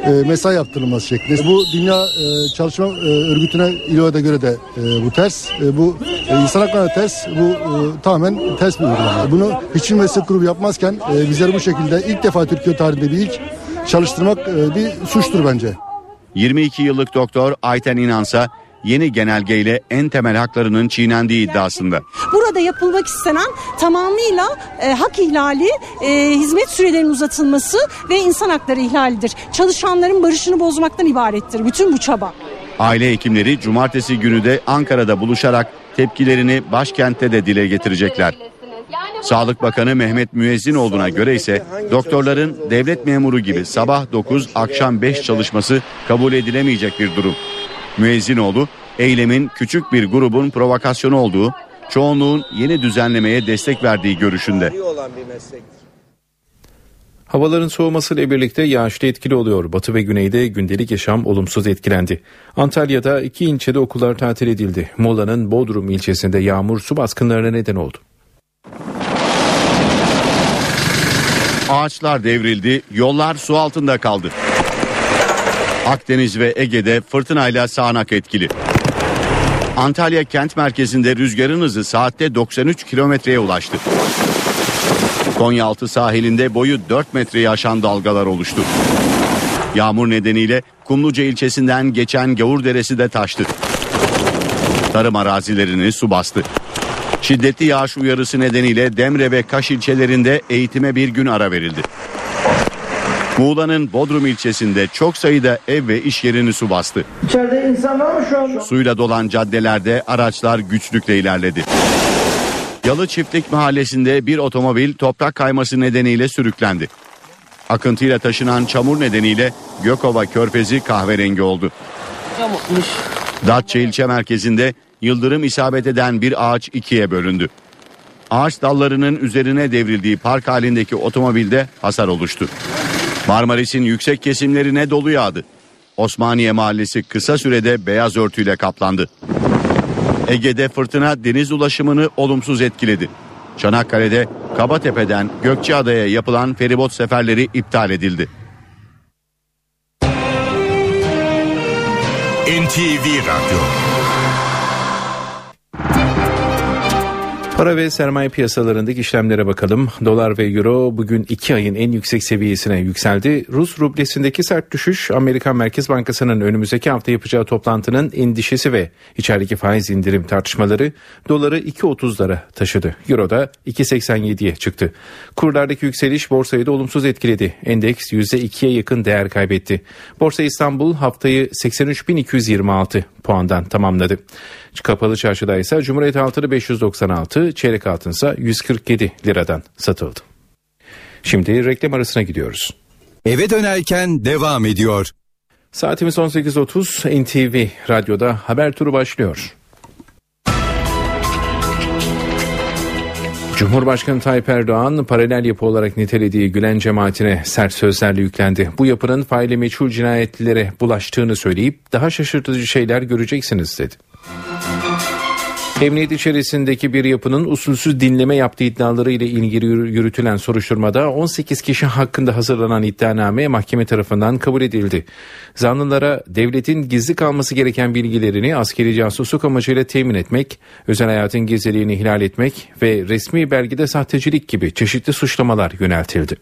e, mesai yaptırılması şeklinde. Bu Dünya e, Çalışma e, Örgütü'ne İLO'da göre de e, bu ters. E, bu e, insan haklarına ters. Bu e, tamamen ters bir uygulama. Bunu hiçbir meslek grubu yapmazken e, bizler bu şekilde ilk defa Türkiye tarihinde bir ilk çalıştırmak e, bir suçtur bence. 22 yıllık doktor Ayten İnansa yeni genelgeyle en temel haklarının çiğnendiği iddiasında. Burada yapılmak istenen tamamıyla e, hak ihlali, e, hizmet sürelerinin uzatılması ve insan hakları ihlalidir. Çalışanların barışını bozmaktan ibarettir bütün bu çaba. Aile hekimleri cumartesi günü de Ankara'da buluşarak tepkilerini başkentte de dile getirecekler. Sağlık Bakanı Mehmet Müezzinoğlu'na göre ise doktorların devlet memuru gibi sabah 9 akşam 5 çalışması kabul edilemeyecek bir durum. Müezzinoğlu eylemin küçük bir grubun provokasyonu olduğu, çoğunluğun yeni düzenlemeye destek verdiği görüşünde. Havaların soğumasıyla birlikte yağışlı etkili oluyor. Batı ve güneyde gündelik yaşam olumsuz etkilendi. Antalya'da iki ilçede okullar tatil edildi. Muğla'nın Bodrum ilçesinde yağmur su baskınlarına neden oldu. Ağaçlar devrildi, yollar su altında kaldı. Akdeniz ve Ege'de fırtınayla sağanak etkili. Antalya kent merkezinde rüzgarın hızı saatte 93 kilometreye ulaştı. Konyaaltı sahilinde boyu 4 metreyi aşan dalgalar oluştu. Yağmur nedeniyle Kumluca ilçesinden geçen Gavur Deresi de taştı. Tarım arazilerini su bastı. Şiddetli yağış uyarısı nedeniyle Demre ve Kaş ilçelerinde eğitime bir gün ara verildi. Muğla'nın Bodrum ilçesinde çok sayıda ev ve iş yerini su bastı. İçeride insan var mı şu anda? Suyla dolan caddelerde araçlar güçlükle ilerledi. Yalı Çiftlik Mahallesi'nde bir otomobil toprak kayması nedeniyle sürüklendi. Akıntıyla taşınan çamur nedeniyle Gökova Körfezi kahverengi oldu. Datça ilçe merkezinde yıldırım isabet eden bir ağaç ikiye bölündü. Ağaç dallarının üzerine devrildiği park halindeki otomobilde hasar oluştu. Marmaris'in yüksek kesimlerine dolu yağdı. Osmaniye Mahallesi kısa sürede beyaz örtüyle kaplandı. Ege'de fırtına deniz ulaşımını olumsuz etkiledi. Çanakkale'de Kabatepe'den Gökçeada'ya yapılan feribot seferleri iptal edildi. NTV Radyo Para ve sermaye piyasalarındaki işlemlere bakalım. Dolar ve euro bugün 2 ayın en yüksek seviyesine yükseldi. Rus rublesindeki sert düşüş Amerikan Merkez Bankası'nın önümüzdeki hafta yapacağı toplantının endişesi ve içerideki faiz indirim tartışmaları doları 2.30'lara taşıdı. Euro da 2.87'ye çıktı. Kurlardaki yükseliş borsayı da olumsuz etkiledi. Endeks %2'ye yakın değer kaybetti. Borsa İstanbul haftayı 83.226 puandan tamamladı. Kapalı çarşıda ise Cumhuriyet altını 596, çeyrek altın ise 147 liradan satıldı. Şimdi reklam arasına gidiyoruz. Eve dönerken devam ediyor. Saatimiz 18.30 NTV Radyo'da haber turu başlıyor. Cumhurbaşkanı Tayyip Erdoğan paralel yapı olarak nitelediği Gülen cemaatine sert sözlerle yüklendi. Bu yapının faili meçhul cinayetlere bulaştığını söyleyip daha şaşırtıcı şeyler göreceksiniz dedi. Emniyet içerisindeki bir yapının usulsüz dinleme yaptığı iddiaları ile ilgili yürütülen soruşturmada 18 kişi hakkında hazırlanan iddianame mahkeme tarafından kabul edildi. Zanlılara devletin gizli kalması gereken bilgilerini askeri casusluk amacıyla temin etmek, özel hayatın gizliliğini ihlal etmek ve resmi belgede sahtecilik gibi çeşitli suçlamalar yöneltildi.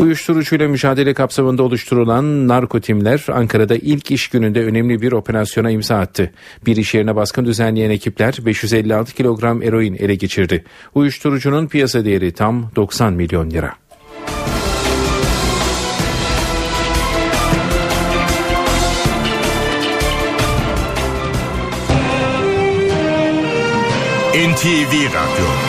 Uyuşturucuyla mücadele kapsamında oluşturulan narko timler Ankara'da ilk iş gününde önemli bir operasyona imza attı. Bir iş yerine baskın düzenleyen ekipler 556 kilogram eroin ele geçirdi. Uyuşturucunun piyasa değeri tam 90 milyon lira. NTV Radyo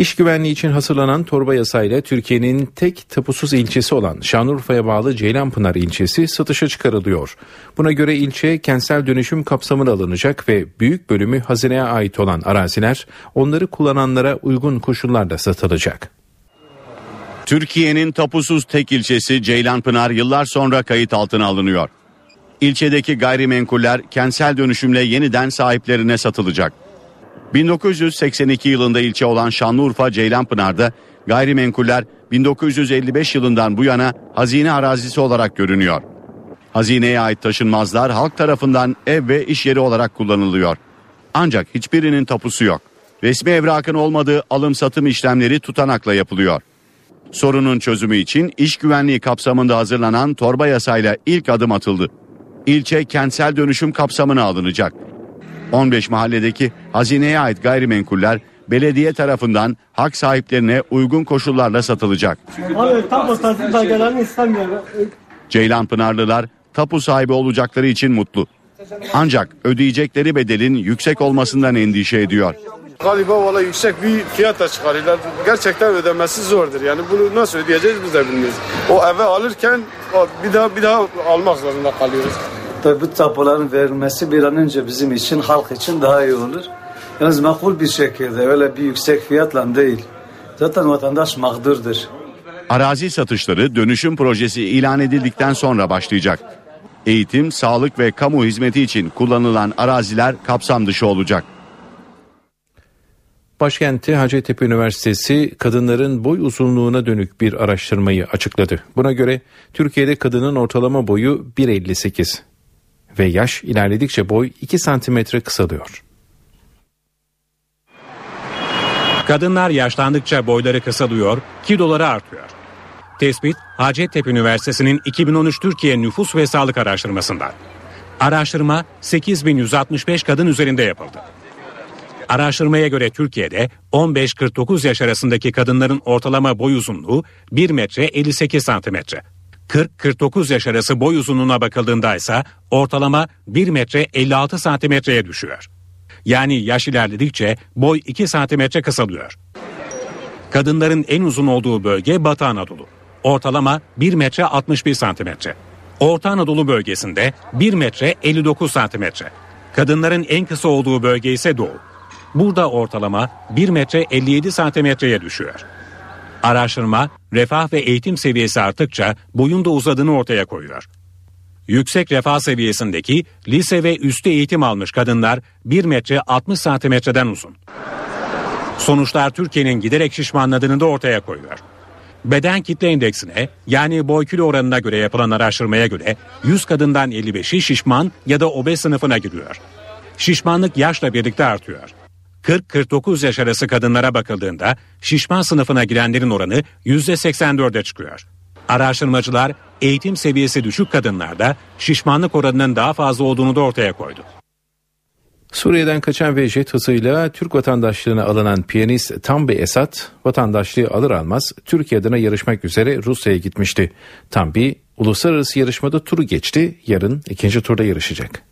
İş güvenliği için hazırlanan torba yasayla Türkiye'nin tek tapusuz ilçesi olan Şanlıurfa'ya bağlı Ceylanpınar ilçesi satışa çıkarılıyor. Buna göre ilçe kentsel dönüşüm kapsamına alınacak ve büyük bölümü hazineye ait olan araziler onları kullananlara uygun koşullarda satılacak. Türkiye'nin tapusuz tek ilçesi Ceylanpınar yıllar sonra kayıt altına alınıyor. İlçedeki gayrimenkuller kentsel dönüşümle yeniden sahiplerine satılacak. 1982 yılında ilçe olan Şanlıurfa Ceylanpınar'da gayrimenkuller 1955 yılından bu yana hazine arazisi olarak görünüyor. Hazineye ait taşınmazlar halk tarafından ev ve iş yeri olarak kullanılıyor. Ancak hiçbirinin tapusu yok. Resmi evrakın olmadığı alım satım işlemleri tutanakla yapılıyor. Sorunun çözümü için iş güvenliği kapsamında hazırlanan torba yasayla ilk adım atıldı. İlçe kentsel dönüşüm kapsamına alınacak. 15 mahalledeki hazineye ait gayrimenkuller belediye tarafından hak sahiplerine uygun koşullarla satılacak. Abi tapu satın belgelerini istemiyor. Ceylan Pınarlılar tapu sahibi olacakları için mutlu. Ancak ödeyecekleri bedelin yüksek olmasından endişe ediyor. Galiba valla yüksek bir fiyata çıkarıyorlar. Gerçekten ödemesi zordur. Yani bunu nasıl ödeyeceğiz biz de bilmiyoruz. O eve alırken bir daha bir daha almak zorunda kalıyoruz. Tabi bu tapuların verilmesi bir an önce bizim için, halk için daha iyi olur. Yalnız makul bir şekilde öyle bir yüksek fiyatla değil. Zaten vatandaş mağdurdur. Arazi satışları dönüşüm projesi ilan edildikten sonra başlayacak. Eğitim, sağlık ve kamu hizmeti için kullanılan araziler kapsam dışı olacak. Başkenti Hacettepe Üniversitesi kadınların boy uzunluğuna dönük bir araştırmayı açıkladı. Buna göre Türkiye'de kadının ortalama boyu 1.58 ve yaş ilerledikçe boy 2 santimetre kısalıyor. Kadınlar yaşlandıkça boyları kısalıyor, kiloları artıyor. Tespit Hacettepe Üniversitesi'nin 2013 Türkiye Nüfus ve Sağlık Araştırması'nda. Araştırma 8165 kadın üzerinde yapıldı. Araştırmaya göre Türkiye'de 15-49 yaş arasındaki kadınların ortalama boy uzunluğu 1 metre 58 santimetre. 40-49 yaş arası boy uzunluğuna bakıldığında ise ortalama 1 metre 56 santimetreye düşüyor. Yani yaş ilerledikçe boy 2 santimetre kısalıyor. Kadınların en uzun olduğu bölge Batı Anadolu. Ortalama 1 metre 61 santimetre. Orta Anadolu bölgesinde 1 metre 59 santimetre. Kadınların en kısa olduğu bölge ise Doğu. Burada ortalama 1 metre 57 santimetreye düşüyor. Araştırma, refah ve eğitim seviyesi arttıkça boyun da uzadığını ortaya koyuyor. Yüksek refah seviyesindeki lise ve üstü eğitim almış kadınlar 1 metre 60 santimetreden uzun. Sonuçlar Türkiye'nin giderek şişmanladığını da ortaya koyuyor. Beden kitle endeksine yani boy kilo oranına göre yapılan araştırmaya göre 100 kadından 55'i şişman ya da obez sınıfına giriyor. Şişmanlık yaşla birlikte artıyor. 40-49 yaş arası kadınlara bakıldığında şişman sınıfına girenlerin oranı %84'e çıkıyor. Araştırmacılar eğitim seviyesi düşük kadınlarda şişmanlık oranının daha fazla olduğunu da ortaya koydu. Suriye'den kaçan ve jet hızıyla Türk vatandaşlığına alınan piyanist Tambi Esat vatandaşlığı alır almaz Türkiye adına yarışmak üzere Rusya'ya gitmişti. Tambi uluslararası yarışmada turu geçti yarın ikinci turda yarışacak.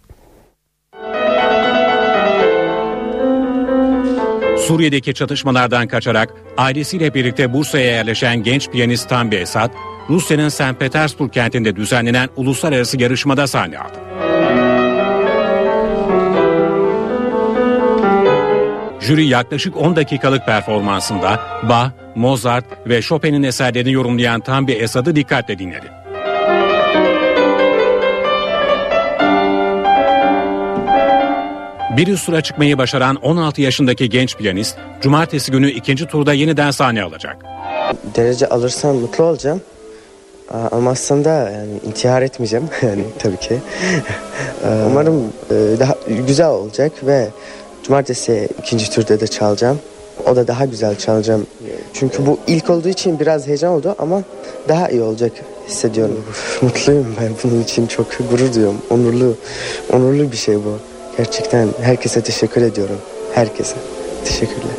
Suriye'deki çatışmalardan kaçarak ailesiyle birlikte Bursa'ya yerleşen genç piyanist Tambi Esat, Rusya'nın St. Petersburg kentinde düzenlenen uluslararası yarışmada sahne aldı. Jüri yaklaşık 10 dakikalık performansında Bach, Mozart ve Chopin'in eserlerini yorumlayan Tambi Esad'ı dikkatle dinledi. Bir üst tura çıkmayı başaran 16 yaşındaki genç piyanist cumartesi günü ikinci turda yeniden sahne alacak. Derece alırsam mutlu olacağım. Ama aslında yani intihar etmeyeceğim yani tabii ki. Umarım e, daha güzel olacak ve cumartesi ikinci turda da çalacağım. O da daha güzel çalacağım. Çünkü bu ilk olduğu için biraz heyecan oldu ama daha iyi olacak hissediyorum. Mutluyum ben bunun için çok gurur duyuyorum. Onurlu, onurlu bir şey bu. Gerçekten herkese teşekkür ediyorum. Herkese. Teşekkürler.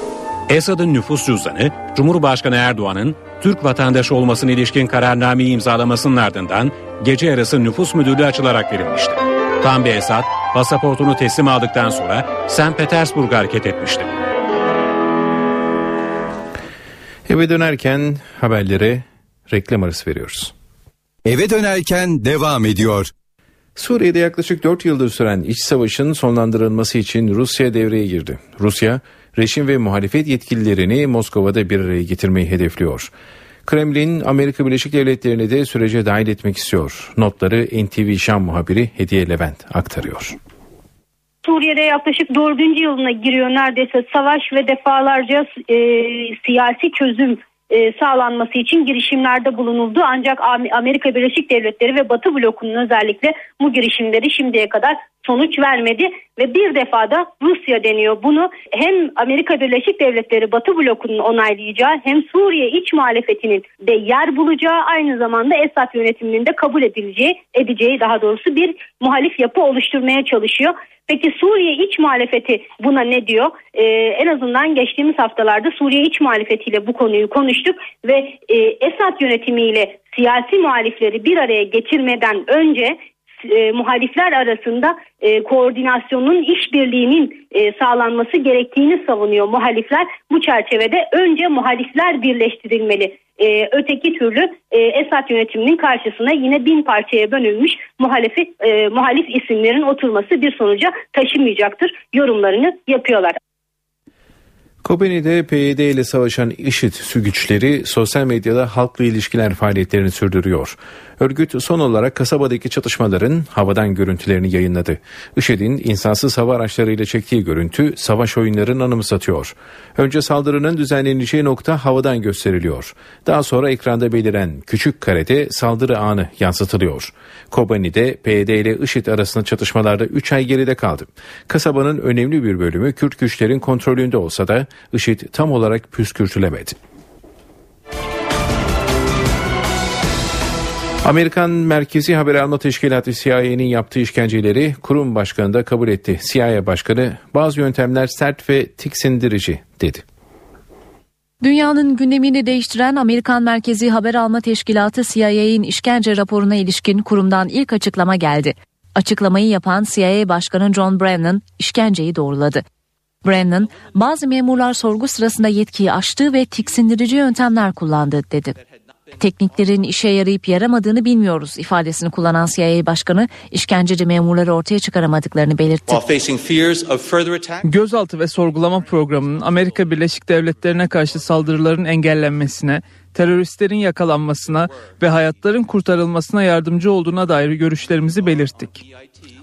Esad'ın nüfus cüzdanı, Cumhurbaşkanı Erdoğan'ın Türk vatandaşı olmasına ilişkin kararnameyi imzalamasının ardından gece yarısı nüfus müdürlüğü açılarak verilmişti. Tam bir Esad, pasaportunu teslim aldıktan sonra St. Petersburg'a hareket etmişti. Eve dönerken haberlere reklam arası veriyoruz. Eve dönerken devam ediyor. Suriye'de yaklaşık 4 yıldır süren iç savaşın sonlandırılması için Rusya devreye girdi. Rusya, rejim ve muhalefet yetkililerini Moskova'da bir araya getirmeyi hedefliyor. Kremlin, Amerika Birleşik Devletleri'ni de sürece dahil etmek istiyor. Notları NTV Şam muhabiri Hediye Levent aktarıyor. Suriye'de yaklaşık dördüncü yılına giriyor neredeyse savaş ve defalarca e, siyasi çözüm e, sağlanması için girişimlerde bulunuldu. Ancak Amerika Birleşik Devletleri ve Batı blokunun özellikle bu girişimleri şimdiye kadar sonuç vermedi ve bir defada Rusya deniyor. Bunu hem Amerika Birleşik Devletleri Batı blokunun onaylayacağı hem Suriye iç muhalefetinin de yer bulacağı aynı zamanda Esad yönetiminin de kabul edileceği edeceği daha doğrusu bir muhalif yapı oluşturmaya çalışıyor. Peki Suriye iç muhalefeti buna ne diyor? Ee, en azından geçtiğimiz haftalarda Suriye iç muhalefetiyle bu konuyu konuştuk ve e, Esad yönetimiyle siyasi muhalifleri bir araya getirmeden önce e, muhalifler arasında e, koordinasyonun işbirliğinin e, sağlanması gerektiğini savunuyor muhalifler. Bu çerçevede önce muhalifler birleştirilmeli. E, öteki türlü e, Esad yönetiminin karşısına yine bin parçaya bölünmüş muhalifi, e, muhalif isimlerin oturması bir sonuca taşımayacaktır yorumlarını yapıyorlar. Kobani'de PYD ile savaşan IŞİD güçleri sosyal medyada halkla ilişkiler faaliyetlerini sürdürüyor. Örgüt son olarak kasabadaki çatışmaların havadan görüntülerini yayınladı. IŞİD'in insansız hava araçlarıyla çektiği görüntü savaş oyunlarının anımsatıyor. Önce saldırının düzenleneceği nokta havadan gösteriliyor. Daha sonra ekranda beliren küçük karede saldırı anı yansıtılıyor. Kobani'de PYD ile IŞİD arasında çatışmalarda 3 ay geride kaldı. Kasabanın önemli bir bölümü Kürt güçlerin kontrolünde olsa da IŞİD tam olarak püskürtülemedi. Amerikan Merkezi Haber Alma Teşkilatı CIA'nin yaptığı işkenceleri kurum başkanı da kabul etti. CIA başkanı bazı yöntemler sert ve tiksindirici dedi. Dünyanın gündemini değiştiren Amerikan Merkezi Haber Alma Teşkilatı CIA'nin işkence raporuna ilişkin kurumdan ilk açıklama geldi. Açıklamayı yapan CIA Başkanı John Brennan işkenceyi doğruladı. Brennan, bazı memurlar sorgu sırasında yetkiyi aştı ve tiksindirici yöntemler kullandı dedi. Tekniklerin işe yarayıp yaramadığını bilmiyoruz ifadesini kullanan CIA Başkanı işkenceci memurları ortaya çıkaramadıklarını belirtti. Gözaltı ve sorgulama programının Amerika Birleşik Devletleri'ne karşı saldırıların engellenmesine, teröristlerin yakalanmasına ve hayatların kurtarılmasına yardımcı olduğuna dair görüşlerimizi belirttik.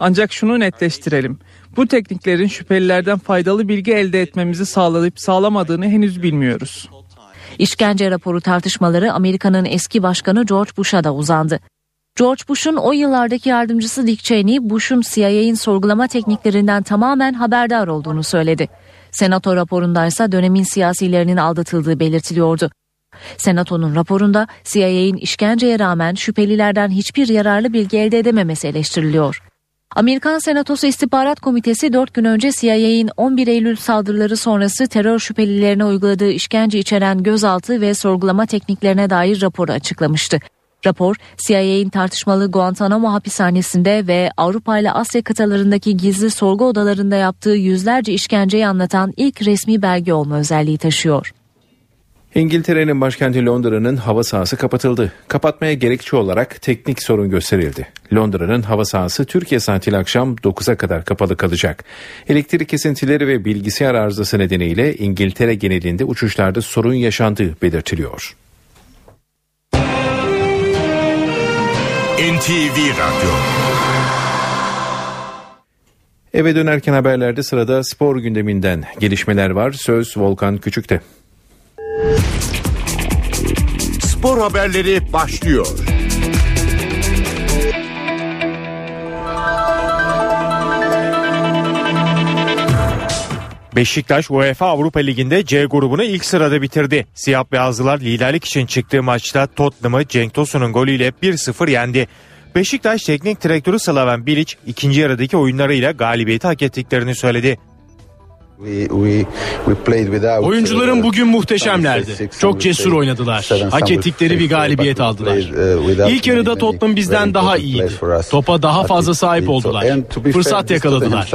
Ancak şunu netleştirelim. Bu tekniklerin şüphelilerden faydalı bilgi elde etmemizi sağlayıp sağlamadığını henüz bilmiyoruz. İşkence raporu tartışmaları Amerika'nın eski başkanı George Bush'a da uzandı. George Bush'un o yıllardaki yardımcısı Dick Cheney, Bush'un CIA'in sorgulama tekniklerinden tamamen haberdar olduğunu söyledi. Senato raporundaysa dönemin siyasilerinin aldatıldığı belirtiliyordu. Senato'nun raporunda CIA'in işkenceye rağmen şüphelilerden hiçbir yararlı bilgi elde edememesi eleştiriliyor. Amerikan Senatosu İstihbarat Komitesi 4 gün önce CIA'in 11 Eylül saldırıları sonrası terör şüphelilerine uyguladığı işkence içeren gözaltı ve sorgulama tekniklerine dair raporu açıklamıştı. Rapor, CIA'in tartışmalı Guantanamo hapishanesinde ve Avrupa ile Asya kıtalarındaki gizli sorgu odalarında yaptığı yüzlerce işkenceyi anlatan ilk resmi belge olma özelliği taşıyor. İngiltere'nin başkenti Londra'nın hava sahası kapatıldı. Kapatmaya gerekçe olarak teknik sorun gösterildi. Londra'nın hava sahası Türkiye saatiyle akşam 9'a kadar kapalı kalacak. Elektrik kesintileri ve bilgisayar arızası nedeniyle İngiltere genelinde uçuşlarda sorun yaşandığı belirtiliyor. NTV Radyo Eve dönerken haberlerde sırada spor gündeminden gelişmeler var. Söz Volkan Küçük'te. Spor haberleri başlıyor. Beşiktaş UEFA Avrupa Ligi'nde C grubunu ilk sırada bitirdi. Siyah beyazlılar liderlik için çıktığı maçta Tottenham'ı Cenk Tosun'un golüyle 1-0 yendi. Beşiktaş teknik direktörü Slaven Bilic ikinci yarıdaki oyunlarıyla galibiyeti hak ettiklerini söyledi. Oyuncuların bugün muhteşemlerdi. Çok cesur oynadılar. Hak ettikleri bir galibiyet aldılar. İlk yarıda Tottenham bizden daha iyiydi. Topa daha fazla sahip oldular. Fırsat yakaladılar.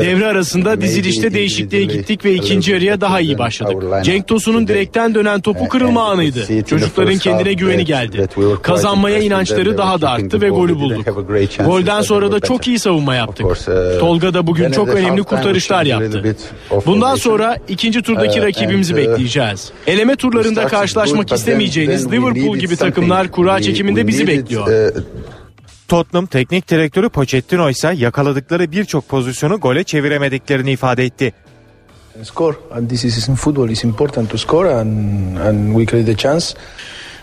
Devre arasında dizilişte değişikliğe gittik ve ikinci yarıya daha iyi başladık. Cenk Tosun'un direkten dönen topu kırılma anıydı. Çocukların kendine güveni geldi. Kazanmaya inançları daha da arttı ve golü bulduk. Golden sonra da çok iyi savunma yaptık. Tolga da bugün çok önemli kurtarışlar yaptı. Bundan sonra ikinci turdaki rakibimizi bekleyeceğiz. Eleme turlarında karşılaşmak istemeyeceğiniz Liverpool gibi takımlar kura çekiminde bizi bekliyor. Tottenham teknik direktörü Pochettino ise yakaladıkları birçok pozisyonu gole çeviremediklerini ifade etti. Score and this is in football is important to score and and we create the chance.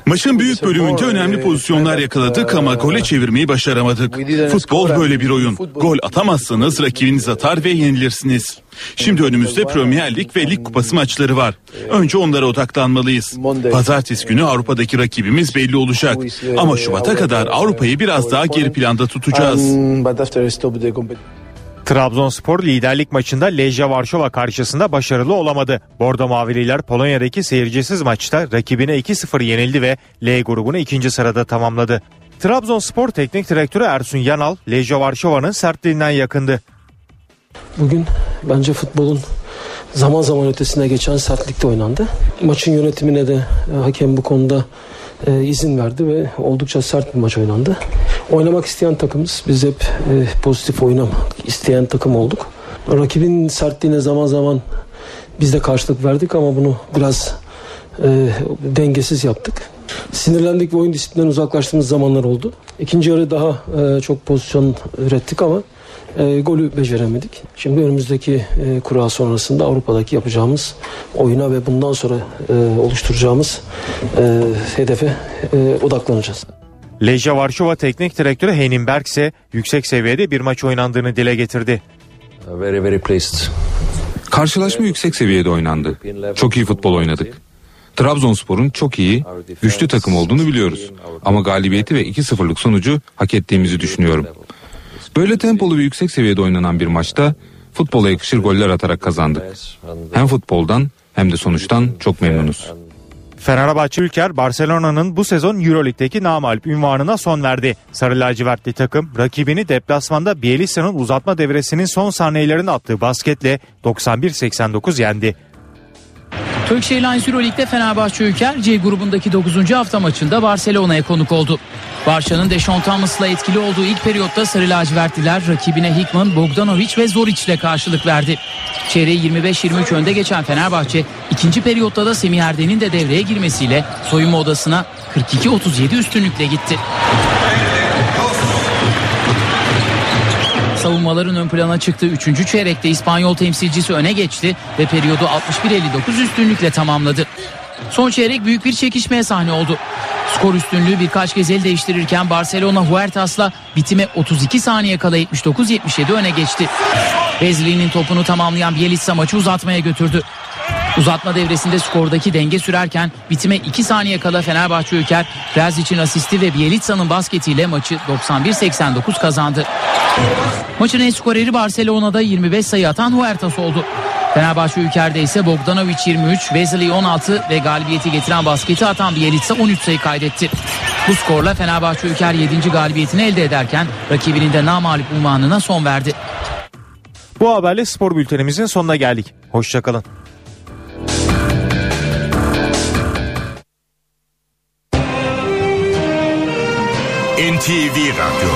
Maçın büyük bölümünde önemli pozisyonlar yakaladık ama gole çevirmeyi başaramadık. Futbol böyle bir oyun. Gol atamazsanız rakibiniz atar ve yenilirsiniz. Şimdi önümüzde Premier Lig ve Lig Kupası maçları var. Önce onlara odaklanmalıyız. Pazartesi günü Avrupa'daki rakibimiz belli olacak. Ama Şubat'a kadar Avrupa'yı biraz daha geri planda tutacağız. Trabzonspor liderlik maçında Lejia Varşova karşısında başarılı olamadı. Bordo Mavililer Polonya'daki seyircisiz maçta rakibine 2-0 yenildi ve L grubunu ikinci sırada tamamladı. Trabzonspor Teknik Direktörü Ersun Yanal, Lejia Varşova'nın sertliğinden yakındı. Bugün bence futbolun zaman zaman ötesine geçen sertlikte oynandı. Maçın yönetimine de e, hakem bu konuda e, izin verdi ve oldukça sert bir maç oynandı. Oynamak isteyen takımız. Biz hep e, pozitif oynamak isteyen takım olduk. Rakibin sertliğine zaman zaman biz de karşılık verdik ama bunu biraz e, dengesiz yaptık. Sinirlendik ve oyun disiplinden uzaklaştığımız zamanlar oldu. İkinci yarı daha e, çok pozisyon ürettik ama e, golü beceremedik. Şimdi önümüzdeki e, kura sonrasında Avrupa'daki yapacağımız oyuna ve bundan sonra e, oluşturacağımız e, hedefe e, odaklanacağız. Lejia Varşova Teknik Direktörü Henin Berk ise yüksek seviyede bir maç oynandığını dile getirdi. Very very pleased. Karşılaşma yüksek seviyede oynandı. Çok iyi futbol oynadık. Trabzonspor'un çok iyi, güçlü takım olduğunu biliyoruz. Ama galibiyeti ve 2-0'lık sonucu hak ettiğimizi düşünüyorum. Böyle tempolu ve yüksek seviyede oynanan bir maçta futbola yakışır goller atarak kazandık. Hem futboldan hem de sonuçtan çok memnunuz. Fenerbahçe Ülker Barcelona'nın bu sezon Euroleague'deki namalip ünvanına son verdi. Sarı lacivertli takım rakibini deplasmanda Bielitsa'nın uzatma devresinin son saniyelerini attığı basketle 91-89 yendi. Turkish Airlines Euroleague'de Fenerbahçe Ülker C grubundaki 9. hafta maçında Barcelona'ya konuk oldu. Barça'nın Deşon Thomas'la etkili olduğu ilk periyotta Sarı lacivertliler rakibine Hickman, Bogdanovic ve Zoric ile karşılık verdi. Çeyreği 25-23 önde geçen Fenerbahçe ikinci periyotta da Semih Erden'in de devreye girmesiyle soyunma odasına 42-37 üstünlükle gitti. Savunmaların ön plana çıktığı 3. çeyrekte İspanyol temsilcisi öne geçti ve periyodu 61-59 üstünlükle tamamladı. Son çeyrek büyük bir çekişmeye sahne oldu. Skor üstünlüğü birkaç kez el değiştirirken Barcelona Huertas'la bitime 32 saniye kala 79-77 öne geçti. Wesley'nin topunu tamamlayan Bielitsa maçı uzatmaya götürdü. Uzatma devresinde skordaki denge sürerken bitime 2 saniye kala Fenerbahçe Ülker için asisti ve Bielitsa'nın basketiyle maçı 91-89 kazandı. Maçın en skoreri Barcelona'da 25 sayı atan Huertas oldu. Fenerbahçe Ülker'de ise Bogdanovic 23, Wesley 16 ve galibiyeti getiren basketi atan Bielitsa 13 sayı kaydetti. Bu skorla Fenerbahçe Ülker 7. galibiyetini elde ederken rakibinin de namalip unvanına son verdi. Bu haberle spor bültenimizin sonuna geldik. Hoşçakalın. NTV Radyo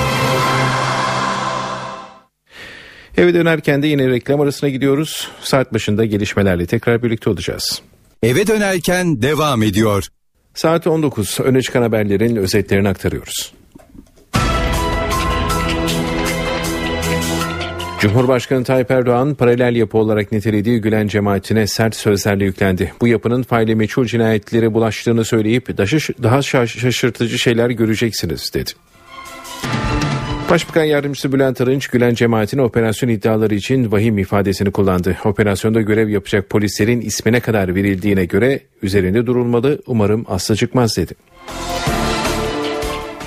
Eve dönerken de yine reklam arasına gidiyoruz. Saat başında gelişmelerle tekrar birlikte olacağız. Eve dönerken devam ediyor. Saat 19 öne çıkan haberlerin özetlerini aktarıyoruz. Cumhurbaşkanı Tayyip Erdoğan paralel yapı olarak nitelediği Gülen cemaatine sert sözlerle yüklendi. Bu yapının faili meçhul cinayetleri bulaştığını söyleyip daha şaşırtıcı şeyler göreceksiniz dedi. Başbakan Yardımcısı Bülent Arınç Gülen cemaatine operasyon iddiaları için vahim ifadesini kullandı. Operasyonda görev yapacak polislerin ismine kadar verildiğine göre üzerinde durulmalı umarım asla çıkmaz dedi.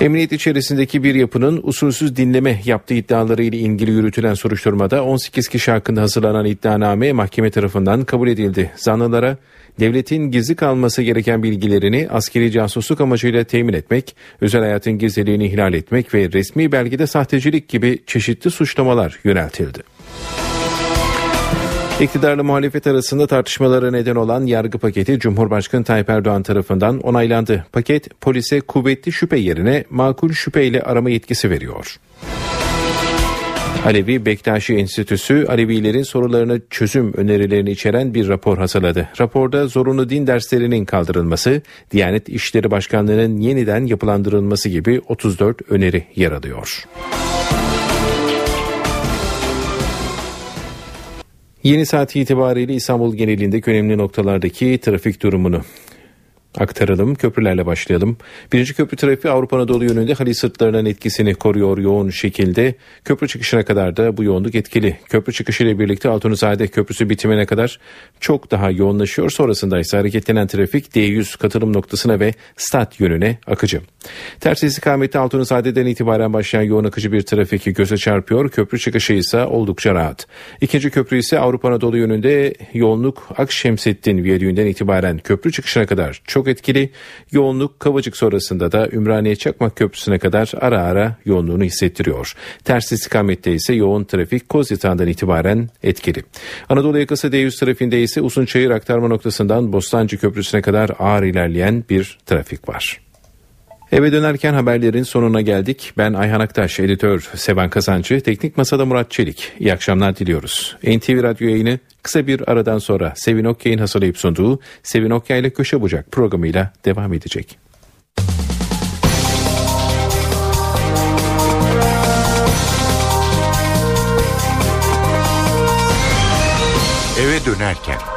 Emniyet içerisindeki bir yapının usulsüz dinleme yaptığı iddiaları ile ilgili yürütülen soruşturmada 18 kişi hakkında hazırlanan iddianame mahkeme tarafından kabul edildi. Zanlılara devletin gizli kalması gereken bilgilerini askeri casusluk amacıyla temin etmek, özel hayatın gizliliğini ihlal etmek ve resmi belgede sahtecilik gibi çeşitli suçlamalar yöneltildi. İktidarla muhalefet arasında tartışmalara neden olan yargı paketi Cumhurbaşkanı Tayyip Erdoğan tarafından onaylandı. Paket polise kuvvetli şüphe yerine makul şüpheyle arama yetkisi veriyor. Alevi Bektaşi Enstitüsü Alevilerin sorularını çözüm önerilerini içeren bir rapor hazırladı. Raporda zorunlu din derslerinin kaldırılması, Diyanet İşleri Başkanlığı'nın yeniden yapılandırılması gibi 34 öneri yer alıyor. Yeni saat itibariyle İstanbul genelinde önemli noktalardaki trafik durumunu aktaralım. Köprülerle başlayalım. Birinci köprü trafiği Avrupa Anadolu yönünde Halis sırtlarının etkisini koruyor yoğun şekilde. Köprü çıkışına kadar da bu yoğunluk etkili. Köprü çıkışı ile birlikte Altunizade Köprüsü bitimine kadar çok daha yoğunlaşıyor. Sonrasında ise hareketlenen trafik D100 katılım noktasına ve stat yönüne akıcı. Ters istikamette Altunizade'den itibaren başlayan yoğun akıcı bir trafik göze çarpıyor. Köprü çıkışı ise oldukça rahat. İkinci köprü ise Avrupa Anadolu yönünde yoğunluk Akşemsettin Viyadüğü'nden itibaren köprü çıkışına kadar çok çok etkili. Yoğunluk Kavacık sonrasında da Ümraniye Çakmak Köprüsü'ne kadar ara ara yoğunluğunu hissettiriyor. Ters istikamette ise yoğun trafik Kozyatağı'ndan itibaren etkili. Anadolu yakası D100 trafiğinde ise Usunçayır aktarma noktasından Bostancı Köprüsü'ne kadar ağır ilerleyen bir trafik var. Eve dönerken haberlerin sonuna geldik. Ben Ayhan Aktaş, editör Sevan Kazancı, teknik masada Murat Çelik. İyi akşamlar diliyoruz. NTV Radyo yayını kısa bir aradan sonra Sevin Okyay'ın hazırlayıp sunduğu Sevin Okyay ile Köşe Bucak programıyla devam edecek. Eve dönerken